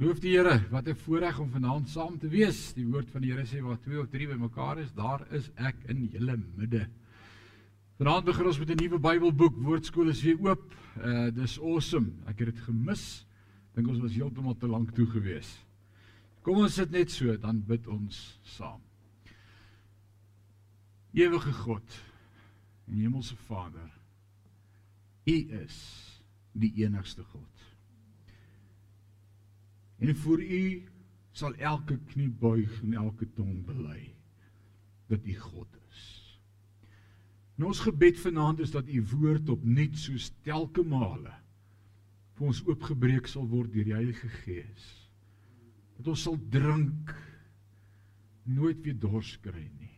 Loof die Here, wat 'n voorreg om vanaand saam te wees. Die woord van die Here sê waar twee of drie bymekaar is, daar is ek in julle midde. Vanaand begin ons met 'n nuwe Bybelboek. Woordskool is weer oop. Uh dis awesome. Ek het dit gemis. Dink ons was heeltemal te lank toe gewees. Kom ons sit net so, dan bid ons saam. Ewige God en Hemelse Vader, U is die enigste God. En vir u sal elke knie buig en elke tong bely dat u God is. En ons gebed vanaand is dat u woord opnuut soos telke male vir ons oopgebreek sal word deur die Heilige Gees. Dat ons sal drink nooit weer dors kry nie.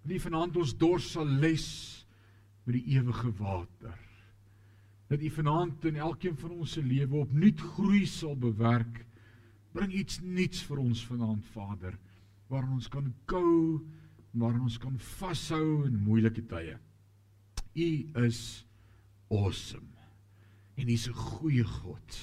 Dat u vanaand ons dors sal les met die ewige water. Dat u vanaand in elkeen van ons se lewe opnuut groei sal bewerk Bring iets nuuts vir ons vanaand, Vader, waarin ons kan kou, waarin ons kan vashou in moeilike tye. U is awesome. En U is 'n goeie God.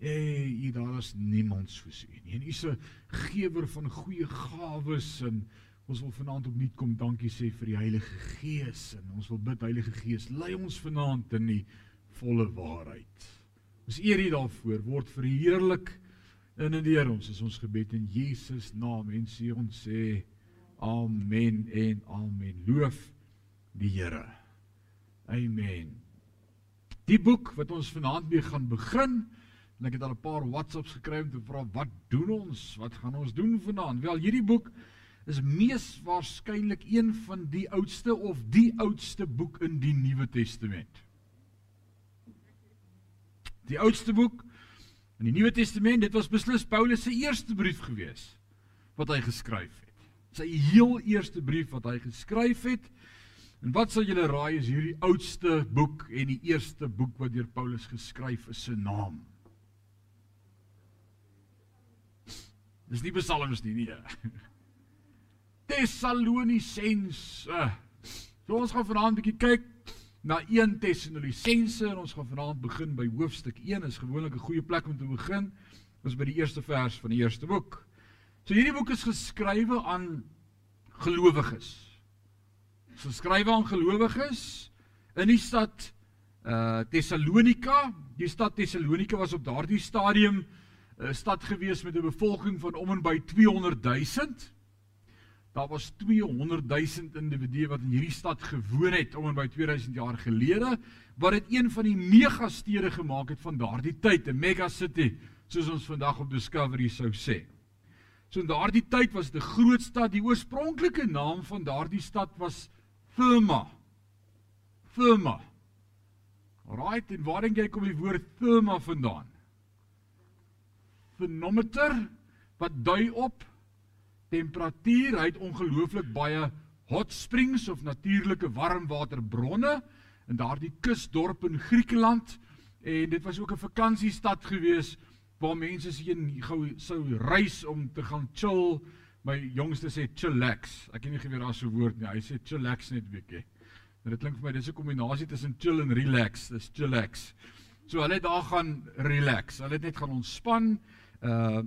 Hey, U daar is niemand soos U nie. En U is 'n gewer van goeie gawes en ons wil vanaand opnuut kom dankie sê vir die Heilige Gees en ons wil bid Heilige Gees, lei ons vanaand in die volle waarheid. Ons eer U daarvoor, word verheerlik in en deur ons is ons gebed in Jesus naam en sê ons sê amen en amen. Loof die Here. Amen. Die boek wat ons vanaand mee gaan begin en ek het al 'n paar WhatsApps gekry om te vra wat doen ons? Wat gaan ons doen vanaand? Wel hierdie boek is mees waarskynlik een van die oudste of die oudste boek in die Nuwe Testament. Die oudste boek In die Nuwe Testament, dit was beslis Paulus se eerste brief gewees wat hy geskryf het. Sy heel eerste brief wat hy geskryf het. En wat sal julle raai is hierdie oudste boek en die eerste boek wat deur Paulus geskryf is se naam? Dis nie Psalms nie, nee. Tessalonisense. So ons gaan vanaand 'n bietjie kyk na 1 Tessalonisense en ons gaan vanaand begin by hoofstuk 1. Is gewoonlik 'n goeie plek om te begin. Ons by die eerste vers van die eerste boek. So hierdie boek is geskrywe aan gelowiges. Is geskrywe aan gelowiges in die stad uh Tessalonika. Die stad Tessalonika was op daardie stadium 'n uh, stad gewees met 'n bevolking van om en by 200 000. Daar was 200 000 individue wat in hierdie stad gewoon het om en by 2000 jaar gelede wat dit een van die megastede gemaak het van daardie tyd, 'n mega city soos ons vandag op Discovery sou sê. So in daardie tyd was dit 'n groot stad. Die oorspronklike naam van daardie stad was Therma. Therma. Right, en waar dink jy kom die woord Therma vandaan? Thermometer wat dui op temperatuur, hy het ongelooflik baie hot springs of natuurlike warmwaterbronne in daardie kusdorp in Griekeland en dit was ook 'n vakansiestad gewees waar mense heen gou sou reis om te gaan chill. My jongste sê chillax. Ek het nie geweet daar so 'n woord nie. Hy sê chillax net bietjie. En dit klink vir my dis 'n kombinasie tussen chill en relax. Dis chillax. So hulle het daar gaan relax. Hulle het net gaan ontspan. Uh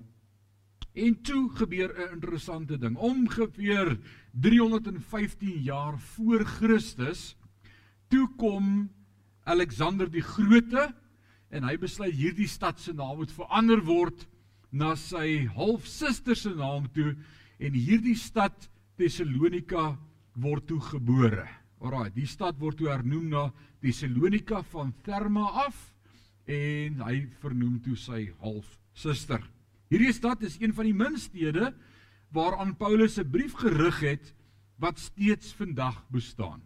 En toe gebeur 'n interessante ding. Ongeveer 315 jaar voor Christus toe kom Alexander die Grote en hy besluit hierdie stad se naam moet verander word na sy halfsuster se naam toe en hierdie stad Tessalonika word toe gebore. Alraai, die stad word toe hernoem na Tessalonika van Therma af en hy vernoem toe sy halfsuster. Hierdie stad is een van die min stede waaraan Paulus 'n brief gerig het wat steeds vandag bestaan.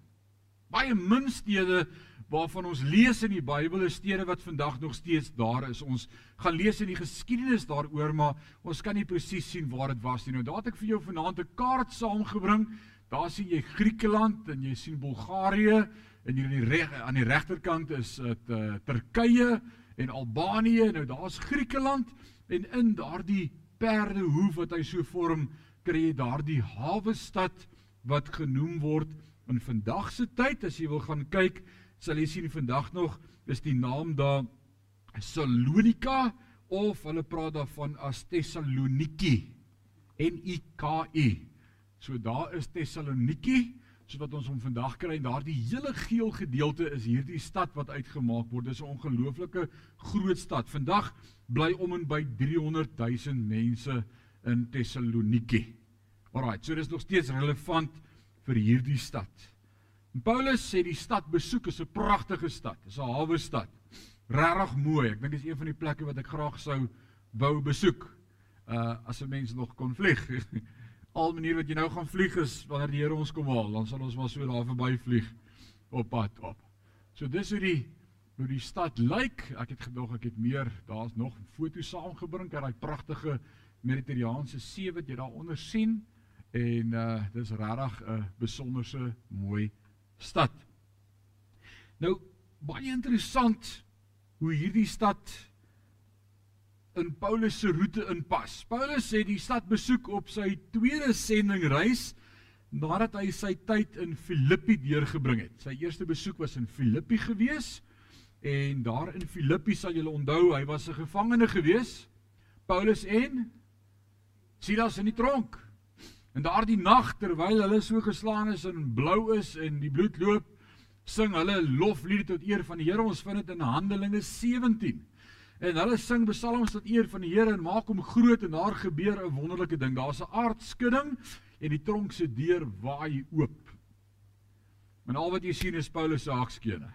Baie min stede waarvan ons lees in die Bybel is stede wat vandag nog steeds daar is. Ons gaan lees in die geskiedenis daaroor, maar ons kan nie presies sien waar dit was nie. Nou, daar het ek vir jou vanaand 'n kaart saamgebring. Daar sien jy Griekeland en jy sien Bulgarië en hier aan die reg aan die regterkant is dit uh, Turkye en Albanië. Nou daar's Griekeland en in daardie perdehoef wat hy so vorm, kry jy daardie hawe stad wat genoem word in vandag se tyd as jy wil gaan kyk, sal jy sien vandag nog is die naam daar Salonika of hulle praat daarvan as Tessaloniki. N I K I. So daar is Tessaloniki soos wat ons hom vandag kry en daardie hele geel gedeelte is hierdie stad wat uitgemaak word. Dis 'n ongelooflike groot stad. Vandag bly om en by 300 000 mense in Tessaloniki. Alraai, so dis nog steeds relevant vir hierdie stad. En Paulus sê die stad besoek is 'n pragtige stad. Dis 'n hawe stad. Regtig mooi. Ek dink dis een van die plekke wat ek graag sou wou besoek. Uh as 'n mens nog kon vlieg. al manier wat jy nou gaan vlieg is wanneer die Here ons kom haal, dan sal ons maar so daar verby vlieg op pad op. So dis hoe die hoe die stad lyk. Ek het gedog ek het meer, daar's nog foto's saamgebring uit daai pragtige Mediterraanse see wat jy daaronder sien en uh dis regtig 'n besonderse mooi stad. Nou baie interessant hoe hierdie stad in Paulus se roete inpas. Paulus sê die stad besoek op sy tweede sendingreis nadat hy sy tyd in Filippi deurgebring het. Sy eerste besoek was in Filippi gewees en daar in Filippi sal julle onthou hy was 'n gevangene gewees. Paulus en Silas in die tronk. En daardie nag terwyl hulle so geslaan is en blou is en die bloed loop, sing hulle loflied tot eer van die Here. Ons vind dit in Handelinge 17. En hulle sing psalms tot eer van die Here en maak hom groot en daar gebeur 'n wonderlike ding. Daar's 'n aardskudding en die tronk se deur waai oop. En al wat jy sien is Paulus se hakskene.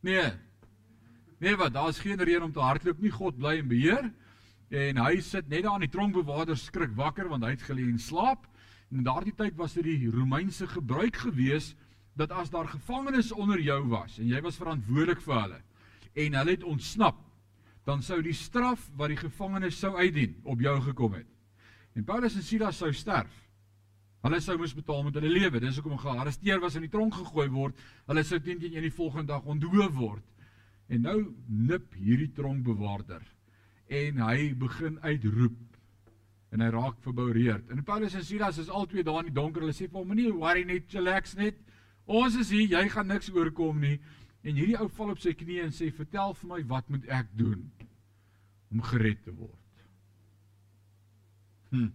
Nee. Nee wat, daar's geen rede om te hardloop nie. God bly in beheer. En hy sit net daar aan die tronkbewaarder skrik wakker want hy het gelê en slaap. En in daardie tyd was dit die Romeinse gebruik gewees dat as daar gevangenes onder jou was en jy was verantwoordelik vir hulle en hulle het ontsnap dan sou die straf wat die gevangenes sou uitdien op jou gekom het. En Paulus en Silas sou sterf. Hulle sou moes betaal met hulle lewe. Dis hoekom gearresteer was in die tronk gegooi word. Hulle sou teen teen die volgende dag ontdoof word. En nou nip hierdie tronkbewaarder en hy begin uitroep en hy raak verboureerd. En Paulus en Silas is albei daar in die donker. Hulle sê vir hom: "Moenie worry net, relax net. Ons is hier. Jy gaan niks oorkom nie." En hierdie ou val op sy knieë en sê: "Vertel vir my, wat moet ek doen om gered te word?" Hm.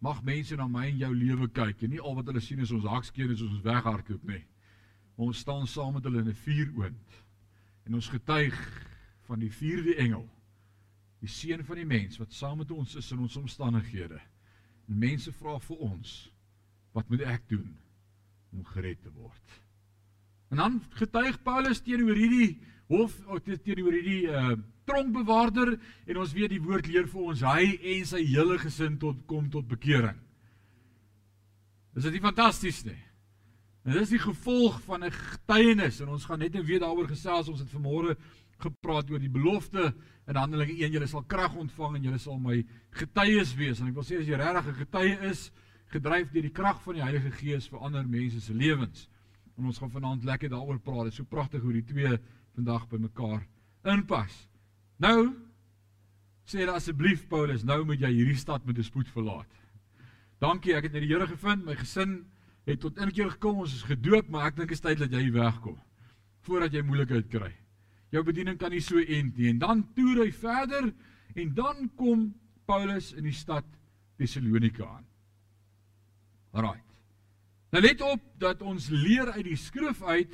Mag mense na my en jou lewe kyk en nie al wat hulle sien is ons hakskeen is ons weghardloop nie. Ons staan saam met hulle in 'n vuuroond en ons getuig van die vierde engel, die seun van die mens wat saam met ons is in ons omstandighede. En mense vra vir ons: "Wat moet ek doen om gered te word?" En dan getuig Paulus teenoor hierdie hof teenoor hierdie uh tronkbewaarder en ons weet die woord leer vir ons hy en sy hele gesin tot kom tot bekering. Is dit nie fantasties nie? En dis die gevolg van 'n getuienis en ons gaan net weer daaroor gesels ons het vanmôre gepraat oor die belofte in Handelinge 1 julle sal krag ontvang en julle sal my getuies wees en ek wil sê as jy regtig 'n getuie is gedryf deur die krag van die Heilige Gees vir ander mense se lewens En ons gaan vanaand lekker daaroor praat. Dit is so pragtig hoe die twee vandag by mekaar inpas. Nou sê hulle asseblief Paulus, nou moet jy hierdie stad met 'n spoed verlaat. Dankie, ek het net die Here gevind. My gesin het tot inkeer gekom. Ons is gedoop, maar ek dink is tyd dat jy wegkom voordat jy moeilikheid kry. Jou bediening kan nie so end nie. En dan toer hy verder en dan kom Paulus in die stad Tessalonika aan. Alraai. Nou let op dat ons leer uit die skrif uit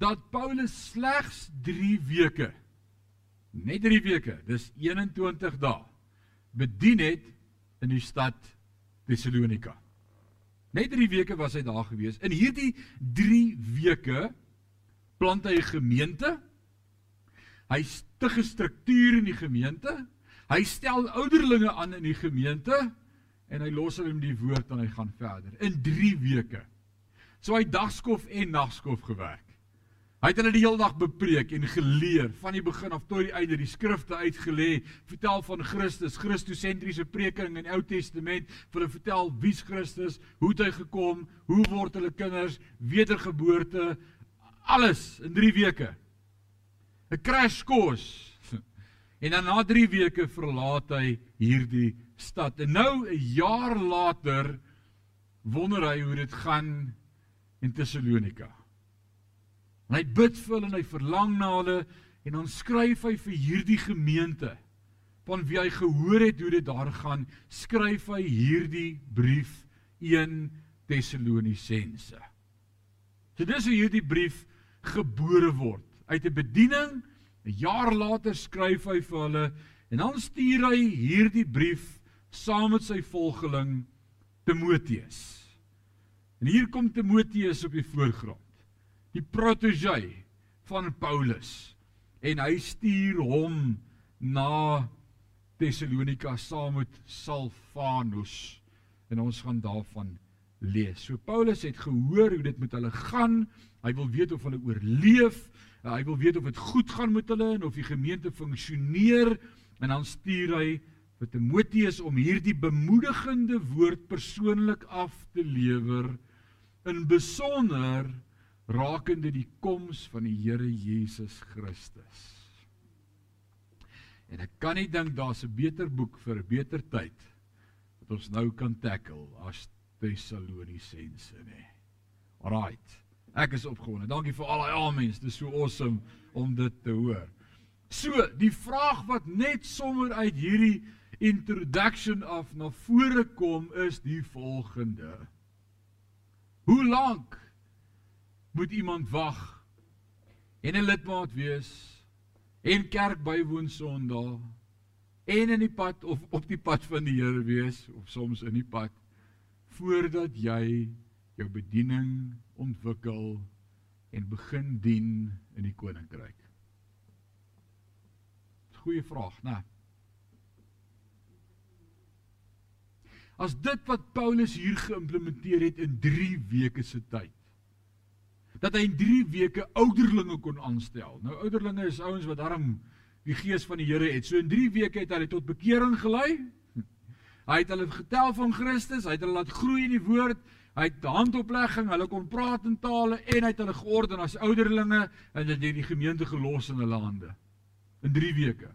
dat Paulus slegs 3 weke net 3 weke, dis 21 dae bedien het in die stad Tessalonika. Net 3 weke was hy daar gewees. In hierdie 3 weke plant hy 'n gemeente. Hy stig 'n struktuur in die gemeente. Hy stel ouderlinge aan in die gemeente en hy los hulle met die woord en hy gaan verder in 3 weke. So hy dagskof en nagskof gewerk. Hy het hulle die hele dag bepreek en geleer van die begin af tot die einde die skrifte uitgelê, vertel van Christus, Christosentriese preking in die Ou Testament, vir hulle vertel wie's Christus, hoe het hy gekom, hoe word hulle kinders wedergeboorte, alles in 3 weke. 'n Crash course. En dan na 3 weke verlaat hy hierdie stad. En nou 'n jaar later wonder hy hoe dit gaan in Tessalonika. En hy bid vir hulle en hy verlang na hulle En dan skryf hy vir hierdie gemeente van wie hy gehoor het hoe dit daar gaan, skryf hy hierdie brief 1 Tessalonisense. So dis hoe hierdie brief gebore word. Uit 'n bediening, 'n jaar later skryf hy vir hulle en dan stuur hy hierdie brief saam met sy volgeling Timoteus. En hier kom Timoteus op die voorgrond. Die protégé van Paulus en hy stuur hom na Tessalonika saam met Salvanus en ons gaan daarvan lees. So Paulus het gehoor hoe dit met hulle gaan. Hy wil weet of hulle oorleef. Hy wil weet of dit goed gaan met hulle en of die gemeente funksioneer en dan stuur hy vir Timoteus om hierdie bemoedigende woord persoonlik af te lewer in besonder rakende die koms van die Here Jesus Christus. En ek kan nie dink daar's 'n beter boek vir 'n beter tyd wat ons nou kan tackle as Tessalonisense nie. Alraight. Ek is opgewonde. Dankie vir al daai amens. Dit is so awesome om dit te hoor. So, die vraag wat net sommer uit hierdie introduction af na vore kom is die volgende. Hoe lank moet iemand wag en 'n lidmaat wees en kerk bywoon Sondag en in die pad of op die pad van die Here wees of soms in die pad voordat jy jou bediening ontwikkel en begin dien in die koninkryk. Goeie vraag, né? As dit wat Paulus hier geïmplementeer het in 3 weke se tyd dat hy in 3 weke ouderlinge kon aanstel. Nou ouderlinge is ouens wat darm die gees van die Here het. So in 3 weke het hy tot bekering gelei. Hy het hulle getel van Christus, hy het hulle laat groei in die woord, hy het handoplegging, hulle kon praat in tale en hy het hulle georden as ouderlinge en dit het die gemeente gelos in hulle hande. In 3 weke.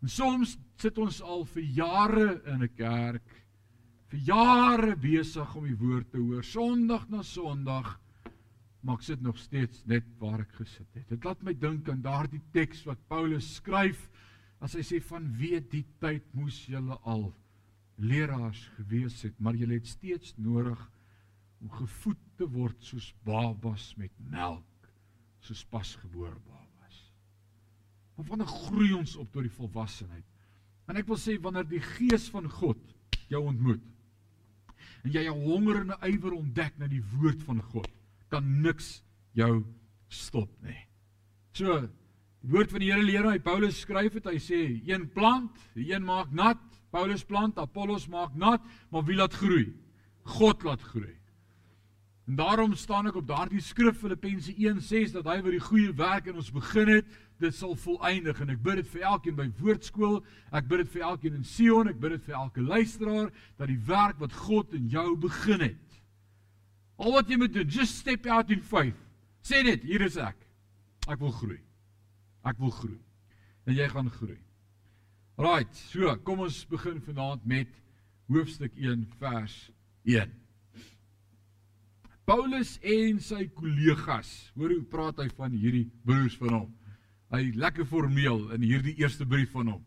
En soms sit ons al vir jare in 'n kerk, vir jare besig om die woord te hoor, Sondag na Sondag maar ek sit nog steeds net waar ek gesit het. Dit laat my dink aan daardie teks wat Paulus skryf as hy sê van weet die tyd moes julle al leraars gewees het, maar julle het steeds nodig om gevoed te word soos babas met melk, soos pasgebore babas. Maar wanneer groei ons op tot die volwassenheid? En ek wil sê wanneer die gees van God jou ontmoet en jy 'n honger en 'n ywer ontdek na die woord van God, kan niks jou stop nie. So, die woord van die Here leer hy Paulus skryf dit, hy sê een plant, die een maak nat, Paulus plant, Apollos maak nat, maar wie laat groei? God laat groei. En daarom staan ek op daardie skrif Filippense 1:6 dat hy wat die goeie werk in ons begin het, dit sal volëindig en ek bid dit vir elkeen by woordskool, ek bid dit vir elkeen in Sion, ek bid dit vir elke luisteraar dat die werk wat God in jou begin het Al wat jy moet doen, just step out in faith. Sê dit, hier is ek. Ek wil groei. Ek wil groei. En jy gaan groei. Right, so, kom ons begin vanaand met hoofstuk 1 vers 1. Paulus en sy kollegas, hoor hoe praat hy van hierdie broers van hom. Hy lekker formeel in hierdie eerste brief van hom.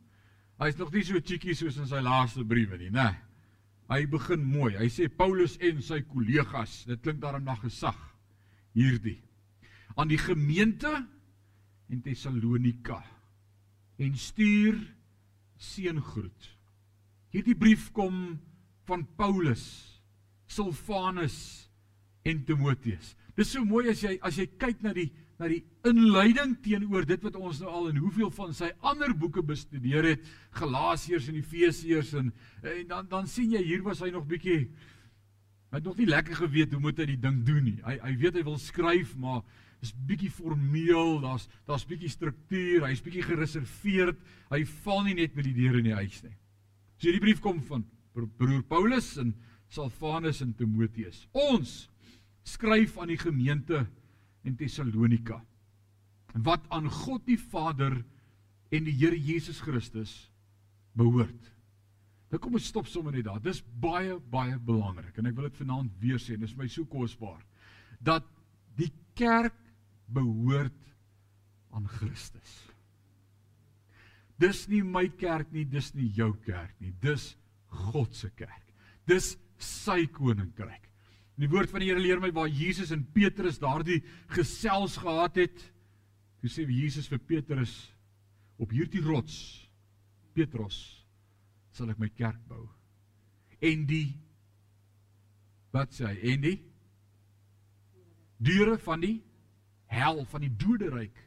Hy's nog nie so cheeky soos in sy laaste briewe nie, né? Nee. Hy begin mooi. Hy sê Paulus en sy kollegas, dit klink daarom na gesag hierdie aan die gemeente in Tessalonika en stuur seëngroet. Hierdie brief kom van Paulus, Silvanus en Timoteus. Dis so mooi as jy as jy kyk na die na die inleiding teenoor dit wat ons nou al in hoeveel van sy ander boeke bestudeer het, Galasiërs en Efesiërs en, en dan dan sien jy hier was hy nog bietjie hy het nog nie lekker geweet hoe moet hy die ding doen nie. Hy hy weet hy wil skryf, maar is bietjie formeel, daar's daar's bietjie struktuur, hy's bietjie gereserveerd. Hy val nie net met die deure in die huis nie. So hierdie brief kom van broer Paulus en Silvanus en Timoteus. Ons skryf aan die gemeente en Tessalonika wat aan God die Vader en die Here Jesus Christus behoort. Nou kom ons stop sommer net daar. Dis baie baie belangrik en ek wil dit vanaand weer sê, dis my so kosbaar dat die kerk behoort aan Christus. Dis nie my kerk nie, dis nie jou kerk nie, dis God se kerk. Dis sy koninkryk. In die woord van die Here leer my waar Jesus en Petrus daardie gesels gehad het, toe sê Jesus vir Petrus op hierdie rots Petrus sal ek my kerk bou. En die wat sê hy? En die deure van die hel van die doderyk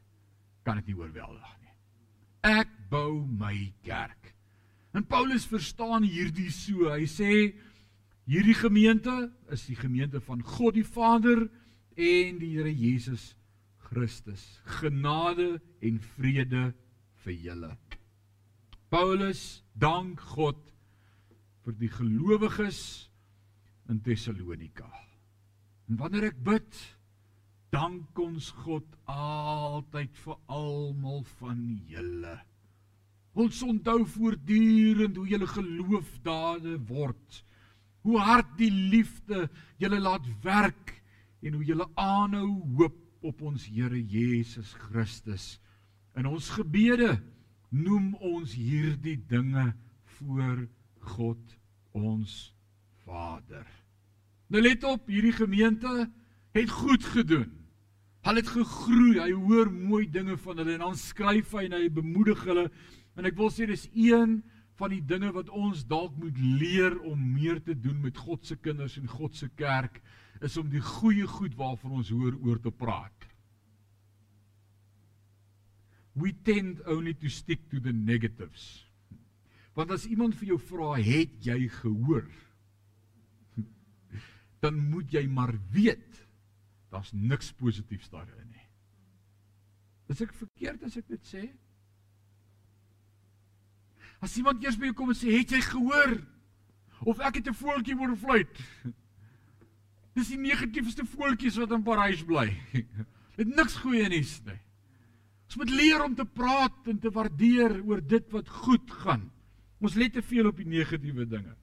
kan dit nie oorweldig nie. Ek bou my kerk. En Paulus verstaan hierdie so. Hy sê hierdie gemeente is die gemeente van God die Vader en die Here Jesus Christus. Genade en vrede vir julle. Paulus dank God vir die gelowiges in Tessalonika. En wanneer ek bid, dank ons God altyd vir almal van julle. Ons onthou voortdurend hoe julle geloofdade word. Hoe hard die liefde julle laat werk en hoe julle aanhou hoop op ons Here Jesus Christus. In ons gebede noem ons hierdie dinge voor God ons Vader. Nou let op, hierdie gemeente het goed gedoen. Hulle het gegroei. Hy hoor mooi dinge van hulle en dan skryf hy en hy bemoedig hulle. En ek wil sê dis een van die dinge wat ons dalk moet leer om meer te doen met God se kinders en God se kerk is om die goeie goed waarvan ons hoor oor te praat. We tend only to stick to the negatives. Want as iemand vir jou vra, "Het jy gehoor?" dan moet jy maar weet daar's niks positiefs daarin nie. Is ek verkeerd as ek dit sê? As iemand eers by jou kom en sê, "Het jy gehoor?" of ek het 'n voeltjie hoor fluit. Dis die negatiefste voeltjies wat in Parys bly. Dit niks goeie nuus nie. Ons moet leer om te praat en te waardeer oor dit wat goed gaan. Ons let te veel op die negatiewe dinge.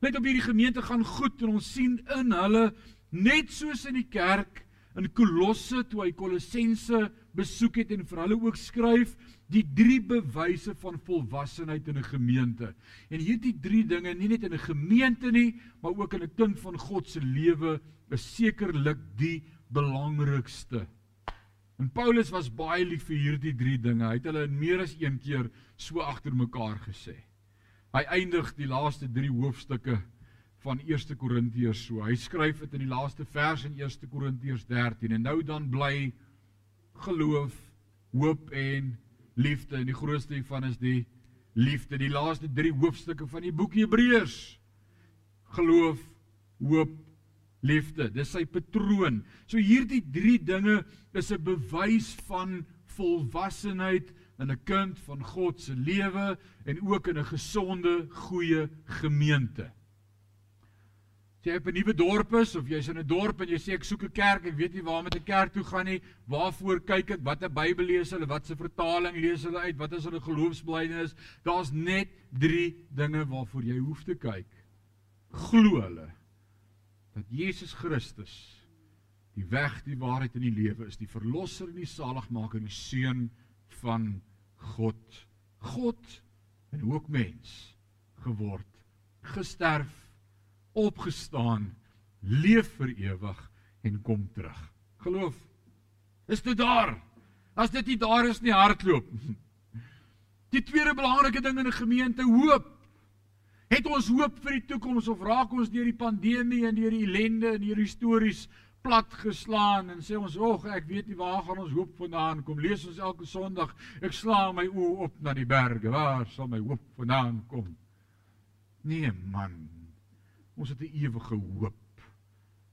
Net op hierdie gemeente gaan goed en ons sien in hulle net soos in die kerk in Kolosse toe hy Kolossense besoek het en vir hulle ook skryf die drie bewyse van volwassenheid in 'n gemeente. En hierdie drie dinge nie net in 'n gemeente nie, maar ook in 'n kind van God se lewe is sekerlik die belangrikste. En Paulus was baie lief vir hierdie drie dinge. Hy het hulle meer as een keer so agter mekaar gesê. Hy eindig die laaste 3 hoofstukke van 1 Korintiërs so. Hy skryf dit in die laaste vers in 1 Korintiërs 13 en nou dan bly geloof, hoop en liefde en die grootste hiervan is die liefde. Die laaste 3 hoofstukke van die boek Hebreërs. Geloof, hoop, liefde. Dis sy patroon. So hierdie 3 dinge is 'n bewys van volwassenheid in 'n kind van God se lewe en ook in 'n gesonde, goeie gemeente. As jy op 'n nuwe dorp is of jy's in 'n dorp en jy sê ek soek 'n kerk, ek weet nie waar om met 'n kerk toe gaan nie, waarvoor kyk ek, watter Bybel lees hulle, wat se vertaling lees hulle uit, wat is hulle geloofsbelijdenis? Daar's net 3 dinge waarvoor jy hoef te kyk. Glo hulle dat Jesus Christus die weg, die waarheid en die lewe is, die verlosser en die saligmaker, die seun van God. God en ook mens geword, gesterf opgestaan, leef vir ewig en kom terug. Geloof. Is dit daar? As dit nie daar is nie, hardloop. Die tweede belangrike ding in 'n gemeente, hoop. Het ons hoop vir die toekoms of raak ons deur die pandemie en deur die ellende en hierdie stories plat geslaan en sê ons, "Ag, ek weet nie waar gaan ons hoop vandaan kom. Lees ons elke Sondag, ek slaan my oë op na die berge. Waar sal my hoop vandaan kom?" Nee, man. Ons het 'n ewige hoop.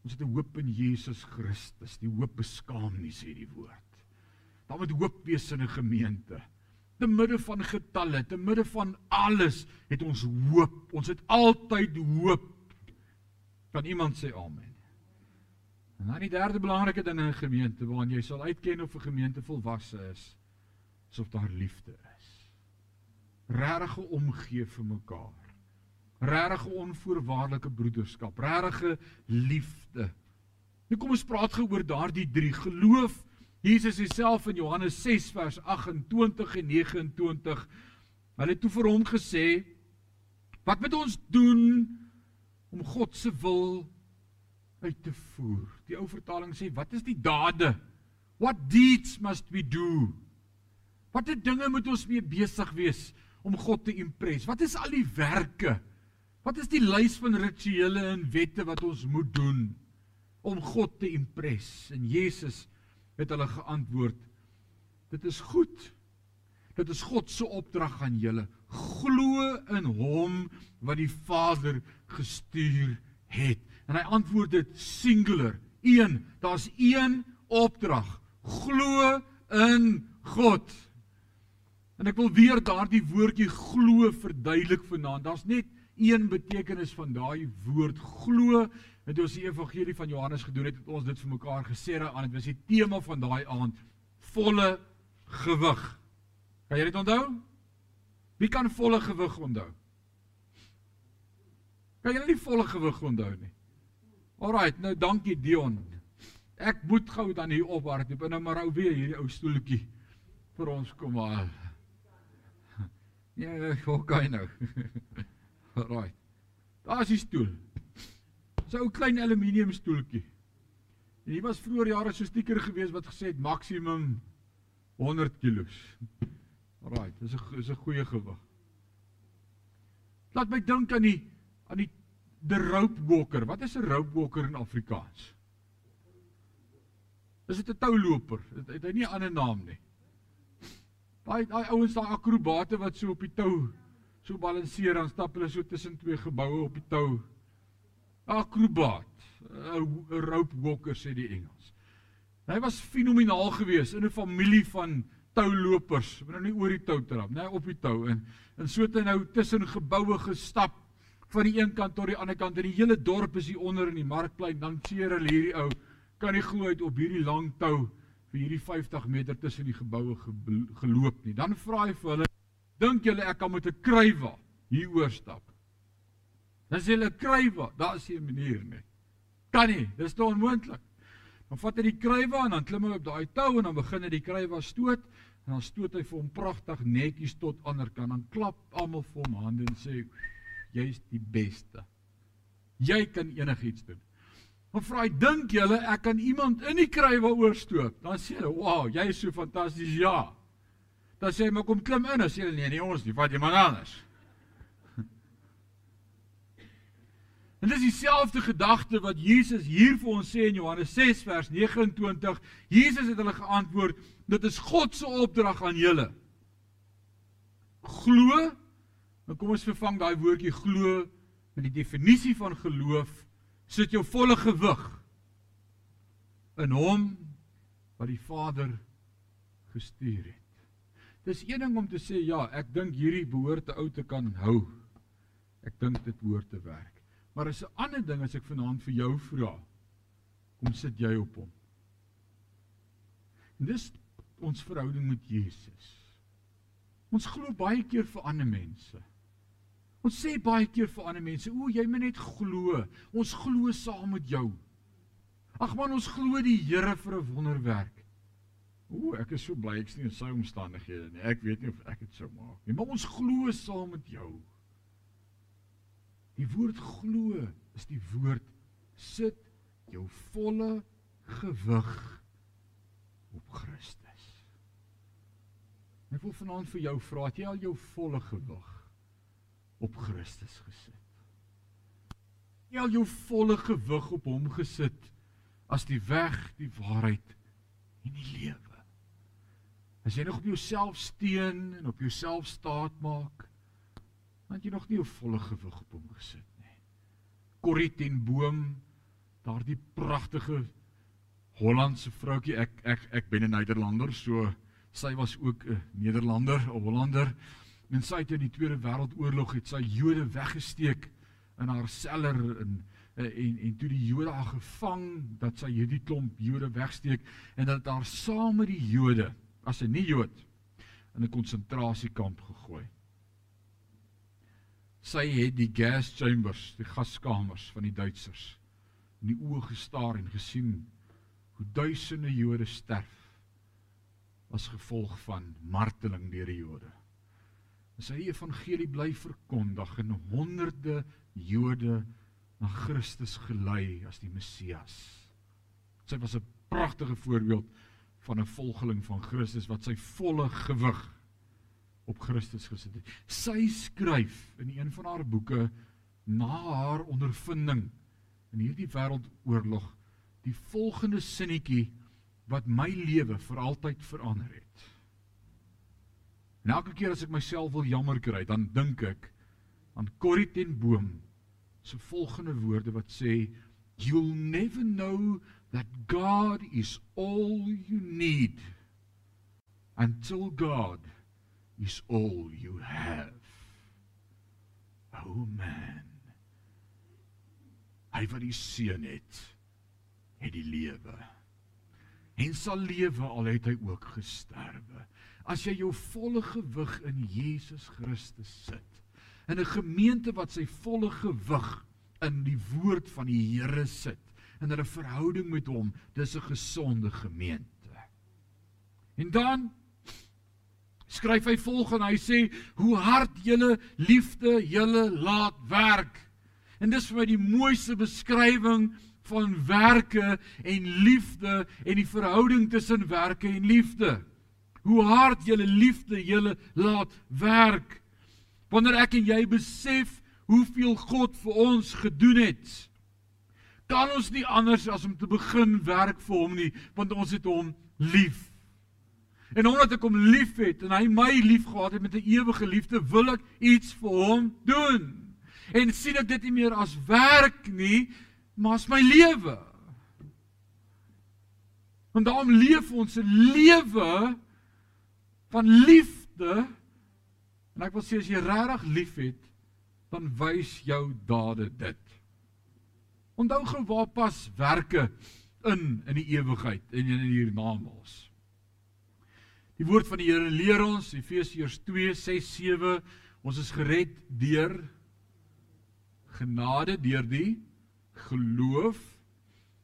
Ons het 'n hoop in Jesus Christus. Die hoop beskaam nie, sê die woord. Daar moet hoop wees in 'n gemeente. Te midde van getalle, te midde van alles, het ons hoop. Ons het altyd hoop. Kan iemand sê amen? En dan die derde belangrike ding in 'n gemeente waarin jy sal uitken of 'n gemeente volwasse is, is of daar liefde is. Regte omgee vir mekaar regte onvoorwaardelike broederskap, regte liefde. Nou kom ons praat gou oor daardie drie: geloof, Jesus self in Johannes 6 vers 28 en 29 hulle het toe vir hom gesê wat moet ons doen om God se wil uit te voer. Die ou vertaling sê wat is die dade? What deeds must we do? Watter dinge moet ons mee besig wees om God te impress? Wat is al die werke? Wat is die lys van rituele en wette wat ons moet doen om God te impress? En Jesus het hulle geantwoord: Dit is goed. Dit is God se opdrag aan julle. Glo in hom wat die Vader gestuur het. En hy antwoord dit singular. Een, daar's een opdrag. Glo in God. En ek wil weer daardie woordjie glo verduidelik vanaand. Daar's net een betekenis van daai woord glo. Toe ons die evangelie van Johannes gedoen het, het ons dit vir mekaar gesê aan dit was die tema van daai aand volle gewig. Kan jy dit onthou? Wie kan volle gewig onthou? Kan jy nie volle gewig onthou nie? Alraight, nou dankie Dion. Ek moet gou dan hier ophardloop en nou maar ou weer hierdie ou stoeltjie vir ons kom haal. Ja, hoe kan nou? Alraight. Daar is die stoel. So 'n klein aluminium stoeltjie. En hier was vroeër jare so 'n stiker gewees wat gesê het maksimum 100 kg. Alraai, dis 'n is 'n goeie gewig. Laat my dink aan die aan die the rope walker. Wat is 'n rope walker in Afrikaans? Is dit 'n touloper? Het, het hy nie 'n ander naam nie. Daai daai ouens daai akrobate wat so op die tou so balanseer dan stap hulle so tussen twee geboue op die tou akrobaat, 'n rope walker sê die Engels. Hy was fenomenaal geweest in 'n familie van toulopers, maar nou nie oor die tou trap, nee, op die tou en en so het hy nou tussen geboue gestap van die een kant tot die ander kant en die hele dorp is hier onder in die markplein dan seer hulle hierdie ou kan nie glo uit op hierdie lang tou vir hierdie 50 meter tussen die geboue geloop nie. Dan vra hy vir hulle, dink julle ek kan met 'n krywa hier oor stap? Dan sê hulle krywe, daar is nie 'n manier nie. Kan nie, dis te onmoontlik. Dan vat hy die krywe en dan klim hy op daai tou en dan begin hy die krywe stoot en dan stoot hy vir hom pragtig netjies tot ander kant. Dan klap almal vir hom hande en sê jy's die beste. Jy kan enigiets doen. Dan vra hy, dink julle ek kan iemand in die krywe oorstoot? Dan sê hulle, "Wow, jy is so fantasties." Ja. Dan sê hy, "Maar kom klim in." Sê hulle, "Nee, nie ons nie, vat iemand anders." En dis dieselfde gedagte wat Jesus hier vir ons sê in Johannes 6 vers 29. Jesus het hulle geantwoord: "Dit is God se opdrag aan julle." Glo. Nou kom ons vervang daai woordjie glo met die definisie van geloof. Sit jou volle gewig in hom wat die Vader gestuur het. Dis een ding om te sê ja, ek dink hierdie behoort te ou te kan hou. Ek dink dit behoort te werk. Maar is 'n ander ding as ek vanaand vir jou vra. Kom sit jy op hom. En dis ons verhouding met Jesus. Ons glo baie keer vir ander mense. Ons sê baie keer vir ander mense, "O, jy moet net glo. Ons glo saam met jou." Ag man, ons glo die Here vir 'n wonderwerk. O, ek is so bly ek's nie in sy omstandighede nie. Ek weet nie of ek dit sou maak nie, maar ons glo saam met jou. Die woord glo is die woord sit jou volle gewig op Christus. Ek wil vanaand vir jou vra, het jy al jou volle gewig op Christus gesit? Jy al jou volle gewig op hom gesit as die weg, die waarheid en die lewe. As jy nog op jouself steun en op jouself staat maak, want jy nog nie 'n volle gewig op hom gesit nie. Corrie ten Boom, daardie pragtige Hollandse vroutjie, ek ek ek ben 'n Nederlander, so sy was ook 'n Nederlander, 'n Hollander. En sy het in die Tweede Wêreldoorlog het sy Jode weggesteek in haar seller en en en toe die Jode haar gevang dat sy hierdie klomp Jode wegsteek en dat haar saam met die Jode as 'n nie Jood in 'n konsentrasiekamp gegooi sy het die gas chambers, die gaskamers van die Duitsers in die oë gestaar en gesien hoe duisende Jode sterf as gevolg van marteling deur die Jode. Sy evangelie bly verkondig en honderde Jode na Christus gelei as die Messias. Sy was 'n pragtige voorbeeld van 'n volgeling van Christus wat sy volle gewig op Christus gesit het. Sy skryf in een van haar boeke na haar ondervinding in hierdie wêreldoorlog die volgende sinnetjie wat my lewe vir altyd verander het. En elke keer as ek myself wil jammer kry, dan dink ek aan Corrie ten Boom se volgende woorde wat sê you'll never know that God is all you need until God is all you have. Oh man. Hy wat die seun het, het die lewe. En sal lewe al het hy ook gesterwe. As jy jou volle gewig in Jesus Christus sit, in 'n gemeente wat sy volle gewig in die woord van die Here sit, in 'n verhouding met hom, dis 'n gesonde gemeente. En dan skryf hy volgens hy sê hoe hard julle liefde julle laat werk. En dis vir my die mooiste beskrywing van werke en liefde en die verhouding tussen werke en liefde. Hoe hard julle liefde julle laat werk. Wanneer ek en jy besef hoeveel God vir ons gedoen het, kan ons nie anders as om te begin werk vir hom nie, want ons het hom lief. En omdat ek hom liefhet en hy my liefgehad het met 'n ewige liefde, wil ek iets vir hom doen. En sien ek dit nie meer as werk nie, maar as my lewe. Want daarom leef ons 'n lewe van liefde. En ek wil sê as jy regtig liefhet, dan wys jou dade dit. Onthou gou waar pas werke in in die ewigheid en in hiernamaals. Die woord van die Here leer ons Efesiërs 2:6-7 ons is gered deur genade deur die geloof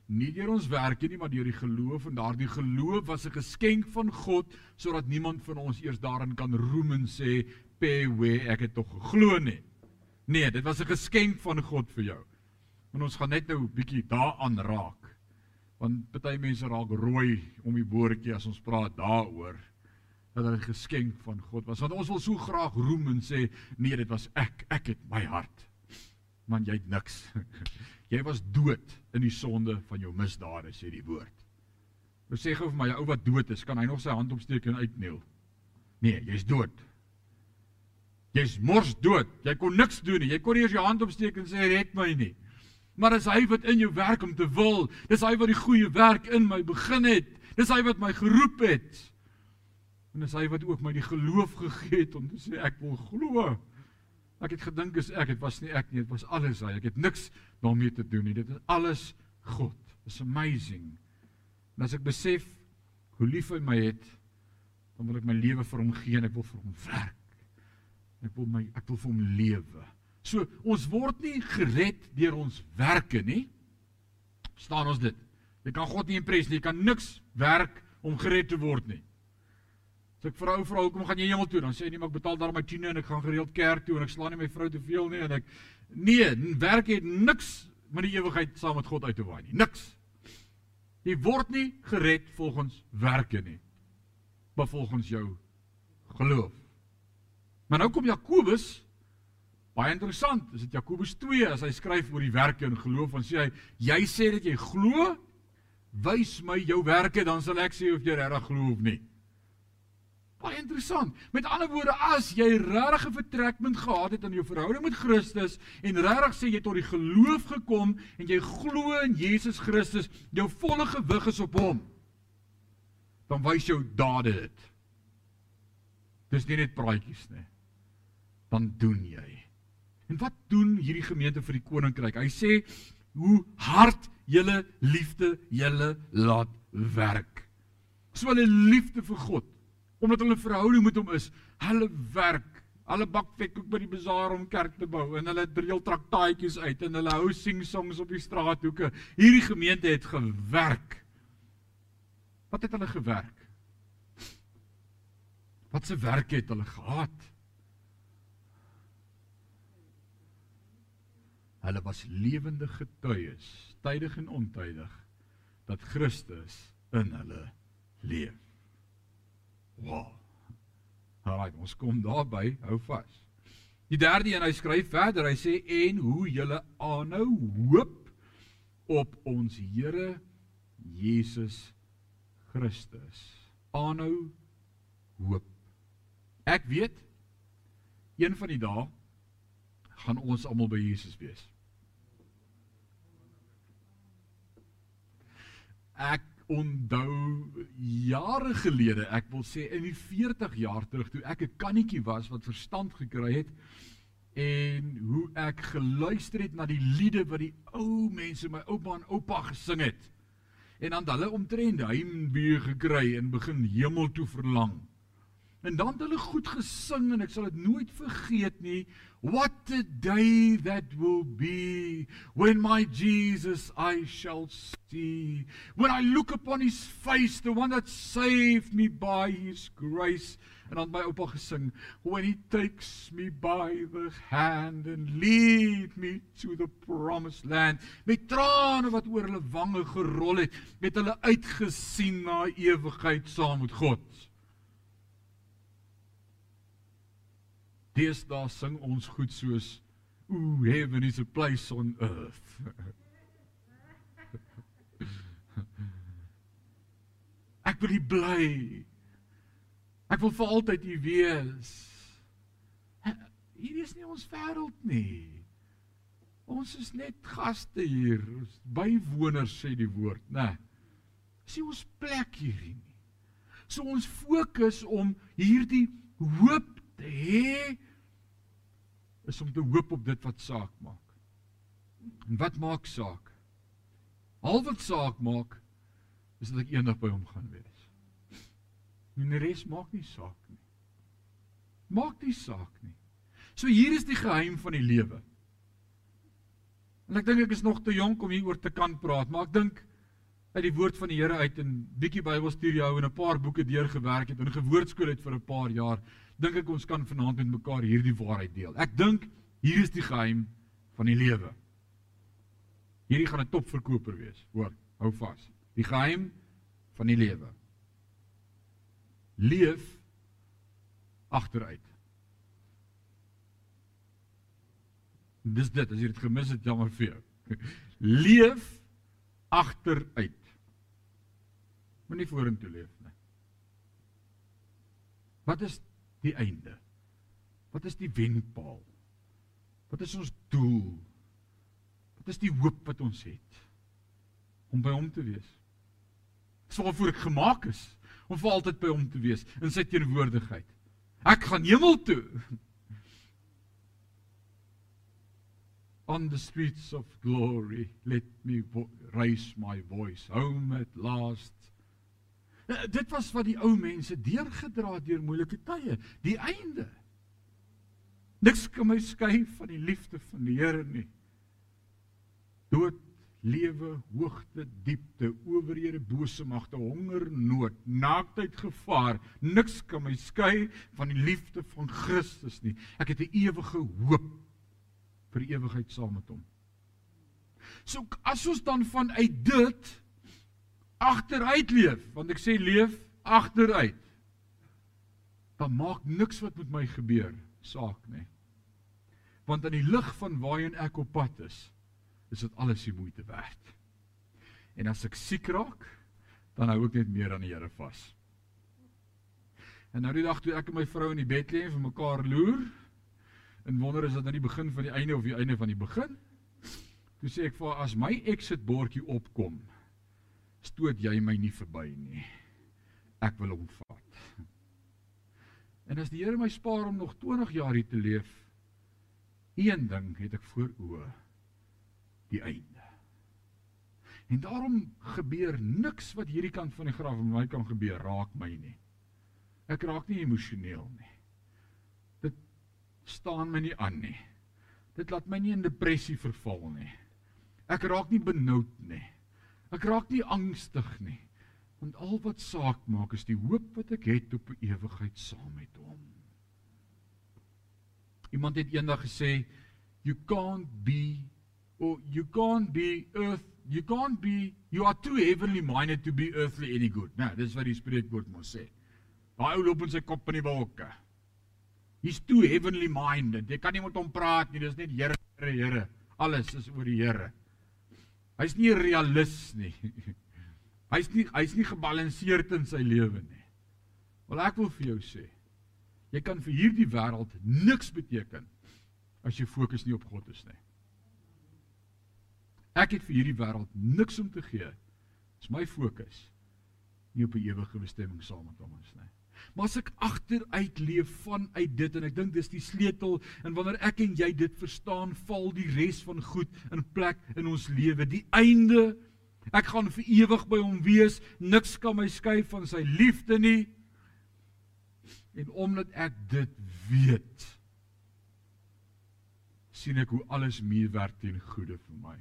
nie deur ons werke nie maar deur die geloof. En daardie geloof was 'n geskenk van God sodat niemand van ons eers daarin kan roem en sê pewe ek het tog geglo nie. Nee dit was 'n geskenk van God vir jou en ons gaan net nou 'n bietjie daaraan raak want baie mense raak rooi om die boortjie as ons praat daaroor dat dit 'n geskenk van God was. Want ons wil so graag roem en sê, nee, dit was ek, ek het my hart. Man, jy het niks. jy was dood in die sonde van jou misdade, sê die woord. Nou sê gou vir my, 'n ou wat dood is, kan hy nog sy hand opsteek en uitneel? Nee, jy's dood. Jy's mors dood. Jy kon niks doen nie. Jy kon nie eens jou hand opsteek en sê red my nie. Maar dis hy wat in jou werk om te wil. Dis hy wat die goeie werk in my begin het. Dis hy wat my geroep het. En dis hy wat ook my die geloof gegee het om te sê ek wil glo. Ek het gedink is ek, dit was nie ek nie, dit was alles hy. Ek het niks daarmee te doen nie. Dit is alles God. It's amazing. En as ek besef hoe lief hy my het, dan wil ek my lewe vir hom gee en ek wil vir hom werk. Ek wil my ek wil vir hom lewe. So ons word nie gered deur ons werke nie. Verstaan ons dit? Jy kan God nie impres nie. Jy kan niks werk om gered te word nie. As ek vrou vra hoekom gaan jy hemel toe? Dan sê hy nee, maar ek betaal daar my tiene en ek gaan gereeld kerk toe en ek slaan nie my vrou te veel nie en ek nee, werk het niks met die ewigheid saam met God uit te waai nie. Niks. Jy word nie gered volgens werke nie. Maar volgens jou geloof. Maar nou kom Jakobus baie interessant. Is dit Jakobus 2 as hy skryf oor die werke en geloof en sê hy jy sê dat jy glo, wys my jou werke dan sal ek sê of jy regtig glo of nie. Baie interessant. Met ander woorde, as jy regtig 'n vertrekpunt gehad het in jou verhouding met Christus en regtig sê jy tot die geloof gekom en jy glo in Jesus Christus, jou volle gewig is op hom. Dan wys jou dade dit. Dis nie net praatjies nie. Dan doen jy. En wat doen hierdie gemeente vir die koninkryk? Hy sê hoe hard julle liefde julle laat werk. So 'n liefde vir God omdat hulle verhouding met hom is. Hulle werk. Hulle bak vetkoek by die bazaar om kerk te bou en hulle driel traktaatjies uit en hulle hou sing songs op die straathoeke. Hierdie gemeente het gewerk. Wat het hulle gewerk? Wat se werk het hulle gehad? Hulle was lewende getuies, tydig en ontydig, dat Christus in hulle leef. Wow. Alraai, ons kom daarby, hou vas. Die derde een, hy skryf verder, hy sê en hoe julle aanhou hoop op ons Here Jesus Christus. Aanhou hoop. Ek weet een van die dae gaan ons almal by Jesus wees. Ek onthou jare gelede, ek wil sê in die 40 jaar terug toe ek 'n kannetjie was wat verstand gekry het en hoe ek geluister het na die liede wat die ou mense, my oupa en oupa gesing het. En dan hulle omtrent heimwee gekry en begin hemel toe verlang. En dan het hulle goed gesing en ek sal dit nooit vergeet nie. What a day that will be when my Jesus I shall see. When I look upon his face, the one that saved me by his grace. En dan my oupa gesing, when he takes me by the hand and lead me to the promised land. Met trane wat oor hulle wange gerol het, het hulle uitgesien na ewigheid saam met God. Deesdae sing ons goed soos Ooh, heaven is a place on earth. Ek wil bly. Ek wil vir altyd hier wees. Hier is nie ons wêreld nie. Ons is net gaste hier, bywoners sê die woord, né? Dis ons plek hier nie. So ons fokus om hierdie hoop te hê is om te hoop op dit wat saak maak. En wat maak saak? Al wat saak maak is dat ek eendag by hom gaan wees. En die res maak nie saak nie. Maak nie saak nie. So hier is die geheim van die lewe. En ek dink ek is nog te jonk om hieroor te kan praat, maar ek dink uit die woord van die Here uit en bietjie Bybelstudie hou en 'n paar boeke deurgewerk het en gewoordskool het vir 'n paar jaar, dink ek ons kan vanaand met mekaar hierdie waarheid deel. Ek dink hier is die geheim van die lewe. Hierdie gaan 'n topverkoper wees, hoor, hou vas. Die geheim van die lewe. Leef agteruit. Dis dit, as jy dit gemis het, jammer vir jou. Leef agteruit. Moenie vorentoe leef nie. Wat is die einde? Wat is die wenpaal? Wat is ons doel? Wat is die hoop wat ons het om by hom te wees? Dis waarvoor ek gemaak is om vir altyd by hom te wees in sy teenwoordigheid. Ek gaan hemel toe. On the streets of glory let me raise my voice home at last dit was wat die ou mense deurgedra het deur moeilike tye, die einde. Niks kan my skei van die liefde van die Here nie. Dood, lewe, hoogte, diepte, owerhede, bose magte, honger, nood, naaktheid, gevaar, niks kan my skei van die liefde van Christus nie. Ek het 'n ewige hoop vir ewigheid saam met hom. So as ons dan vanuit dit agteruit leef, want ek sê leef agteruit. Dan maak niks wat met my gebeur saak nie. Want in die lig van waarheen ek op pad is, is dit alles die moeite werd. En as ek siek raak, dan hou ek net meer aan die Here vas. En nou die dag toe ek en my vrou in die bed lê en vir mekaar loer, en wonder is dit nou die begin van die einde of die einde van die begin? Toe sê ek vir haar as my exit bordjie opkom, stoot jy my nie verby nie. Ek wil hom vat. En as die Here my spaar om nog 20 jaar hier te leef, een ding het ek voor oë, die einde. En daarom gebeur niks wat hierdie kant van die graf met my kan gebeur raak my nie. Ek raak nie emosioneel nie. Dit staan my nie aan nie. Dit laat my nie in depressie verval nie. Ek raak nie benoud nie. Ek raak nie angstig nie. Want al wat saak maak is die hoop wat ek het op 'n ewigheid saam met hom. Iemand het eendag gesê you can't be or you can't be earth you can't be you are too heavenly minded to be earthly any good. Nou, dis wat die spreekwoord mos sê. Daai ou loop in sy kop in die wolke. He's too heavenly minded. Jy kan nie met hom praat nie. Dis net Here, Here, Here. Alles is oor die Here. Hy's nie 'n realist nie. Hy's nie hy's nie gebalanseerd in sy lewe nie. Wel ek wil vir jou sê, jy kan vir hierdie wêreld niks beteken as jy fokus nie op God is nie. Ek het vir hierdie wêreld niks om te gee. Dis my fokus nie op 'n ewige bestemming saam met hom is nie. Maar as ek agteruit leef vanuit dit en ek dink dis die sleutel en wanneer ek en jy dit verstaan, val die res van goed in plek in ons lewe. Die einde Ek gaan vir ewig by hom wees. Niks kan my skei van sy liefde nie. En omdat ek dit weet, sien ek hoe alles meewerk ten goeie vir my.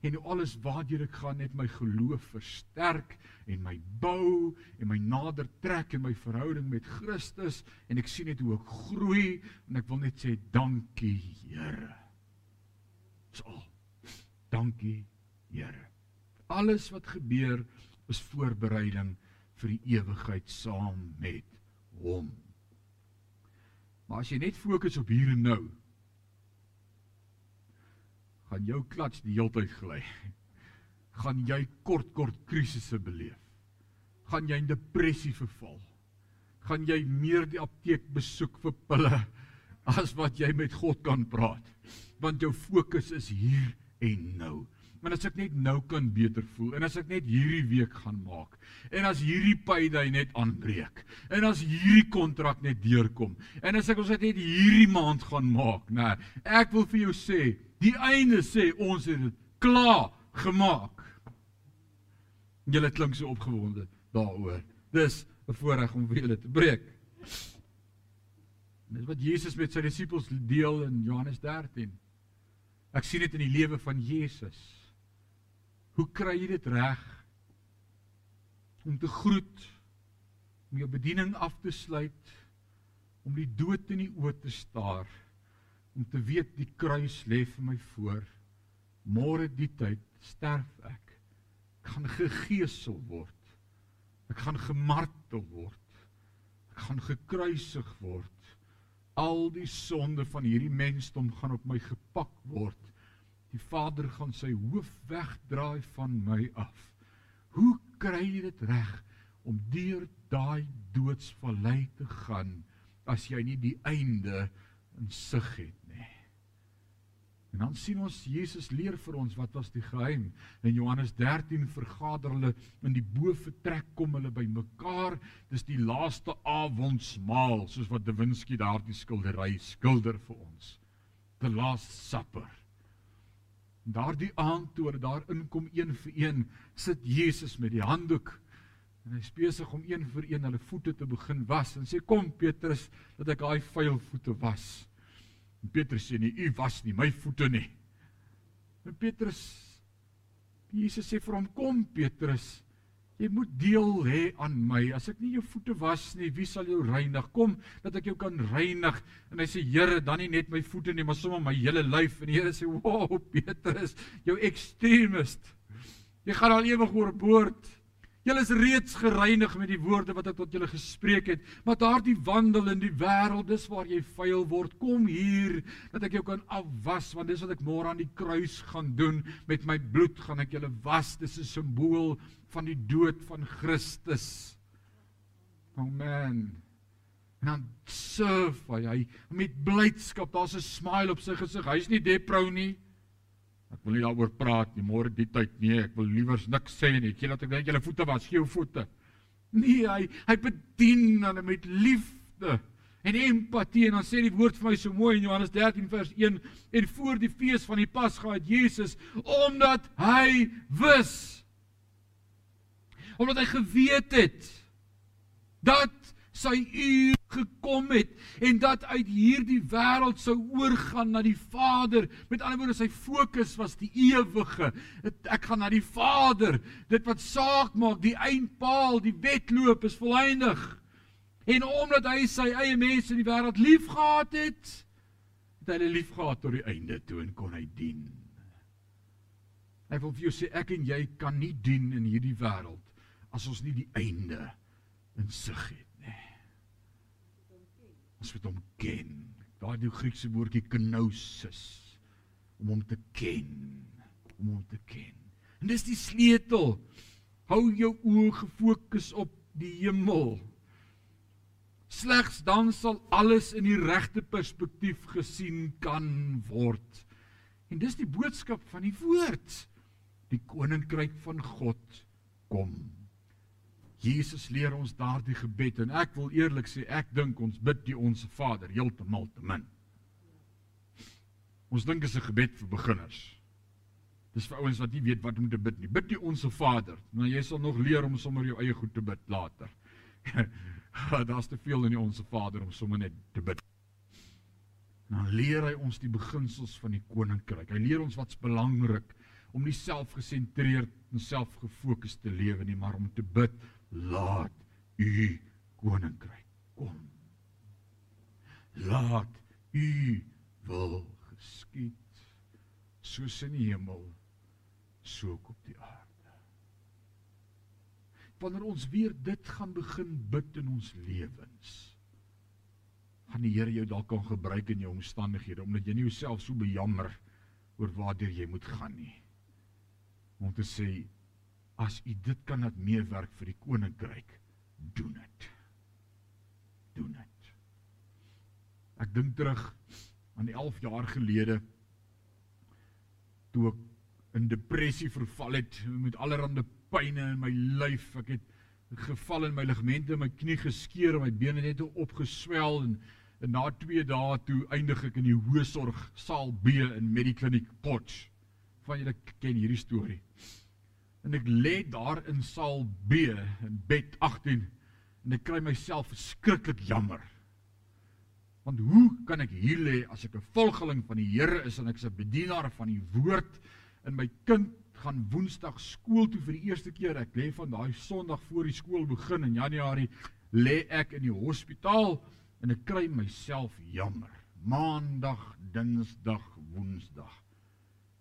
En hoe alles waardeur ek gaan net my geloof versterk en my bou en my nader trek in my verhouding met Christus en ek sien net hoe ek groei en ek wil net sê dankie Here. Dis al. Dankie Here. Alles wat gebeur is voorbereiding vir die ewigheid saam met hom. Maar as jy net fokus op hier en nou, gaan jou klats die heeltyd gly. Gaan jy kort kort krisisse beleef. Gaan jy in depressie verval. Gaan jy meer die apteek besoek vir pille as wat jy met God kan praat. Want jou fokus is hier en nou. Maar as ek net nou kan beter voel en as ek net hierdie week gaan maak en as hierdie payday net aanbreek en as hierdie kontrak net deurkom en as ek ons net hierdie maand gaan maak, nê. Nee, ek wil vir jou sê, die einde sê ons het dit klaar gemaak. Julle klink so opgewonde daaroor. Dis 'n voorreg om vir julle te breek. Dis wat Jesus met sy disippels deel in Johannes 13. Ek sien dit in die lewe van Jesus. Hoe kry jy dit reg om te groet, om jou bediening af te sluit, om die dood in die oë te staar, om te weet die kruis lê vir my voor. Môre die tyd sterf ek. Ek gaan gegeesel word. Ek gaan gemartel word. Ek gaan gekruisig word. Al die sonde van hierdie mensdom gaan op my gepak word Die Vader gaan sy hoof wegdraai van my af. Hoe kry jy dit reg om deur daai doodsvallei te gaan as jy nie die einde in sig het? En dan sien ons Jesus leer vir ons wat was die geheim. In Johannes 13 vergader hulle in die boefretrek kom hulle bymekaar. Dis die laaste avondsmaal soos wat De Winsky daardie skildery skilder vir ons. The last supper. Daardie aand toe hulle daar inkom een vir een, sit Jesus met die handdoek en hy's besig om een vir een hulle voete te begin was en sê kom Petrus dat ek daai vuil voete was. En Petrus sê nee, u was nie my voete nie. En Petrus Jesus sê vir hom kom Petrus Jy moet deel hê aan my. As ek nie jou voete was nie, wie sal jou reinig? Kom dat ek jou kan reinig. En hy sê, Here, dan nie net my voete nie, maar sommer my hele lyf. En die Here sê, "Wow, Petrus, jou extremist. Jy gaan al ewig oorboord. Julle is reeds gereinig met die woorde wat ek tot julle gespreek het, maar daardie wandel in die wêreld, dis waar jy vuil word. Kom hier dat ek jou kan afwas, want dis wat ek môre aan die kruis gaan doen. Met my bloed gaan ek julle was. Dis 'n simbool van die dood van Christus. Oh man. En dan surf hy, hy met blydskap. Daar's 'n smile op sy gesig. Hy's nie deprou nie. Ek wil nie daaroor praat nie. Môre die tyd nee, ek wil liewers niks sê nie. Ek laat ek net julle voete was, gee jou voete. Nee, hy hy bedien hulle met liefde en empatie en dan sê die woord vir my so mooi in Johannes 13 vers 1 en voor die fees van die Pasga het Jesus omdat hy wis omdat hy geweet het dat sy uur gekom het en dat uit hierdie wêreld sou oorgaan na die Vader. Met ander woorde, sy fokus was die ewige. Ek gaan na die Vader. Dit wat saak maak, die eindpaal, die wedloop is volëindig. En omdat hy sy eie mense in die wêreld liefgehad het, het hy hulle liefgehad tot die einde toe en kon hy dien. Hy wil vir jou sê ek en jy kan nie dien in hierdie wêreld as ons nie die einde in sig het Ons moet hom ken. Daardie Griekse woordjie kenosis om hom te ken, om hom te ken. En dis die sleutel. Hou jou oë gefokus op die hemel. Slegs dan sal alles in die regte perspektief gesien kan word. En dis die boodskap van die woord. Die koninkryk van God kom. Jesus leer ons daardie gebed en ek wil eerlik sê ek dink ons bid die onsse Vader heeltemal te min. Ons dink is 'n gebed vir beginners. Dis vir ouens wat nie weet wat om te bid nie. Bid die onsse Vader. Nou jy sal nog leer om sommer jou eie goed te bid later. Daar's te veel in die onsse Vader om sommer net te bid. Dan leer hy ons die beginsels van die koninkryk. Hy leer ons wat's belangrik om nie selfgesentreerd en selfgefokus te lewe nie, maar om te bid laat u koninkryk kom. Laat u wil geskied soos in die hemel so op die aarde. Wanneer ons weer dit gaan begin bid in ons lewens, gaan die Here jou dalk kan gebruik in jou omstandighede omdat jy nie jouself so bejammer oor waartoe jy moet gaan nie. Om te sê as u dit kan laat meewerk vir die koninkryk, doen dit. Doen dit. Ek dink terug aan die 11 jaar gelede toe ek in depressie verval het met allerlei pynne in my lyf. Ek het geval in my ligamente, my knie geskeur, my bene net opgeswel en, en na 2 dae toe eindig ek in die hoë sorg saal B in Medikliniek Potch. Van julle ken hierdie storie en ek lê daar in saal B in bed 18 en ek kry myself verskriklik jammer. Want hoe kan ek hier lê as ek 'n volgeling van die Here is en ek's 'n bedienaar van die woord en my kind gaan Woensdag skool toe vir die eerste keer. Ek lê van daai Sondag voor die skool begin in Januarie lê ek in die hospitaal en ek kry myself jammer. Maandag, Dinsdag, Woensdag.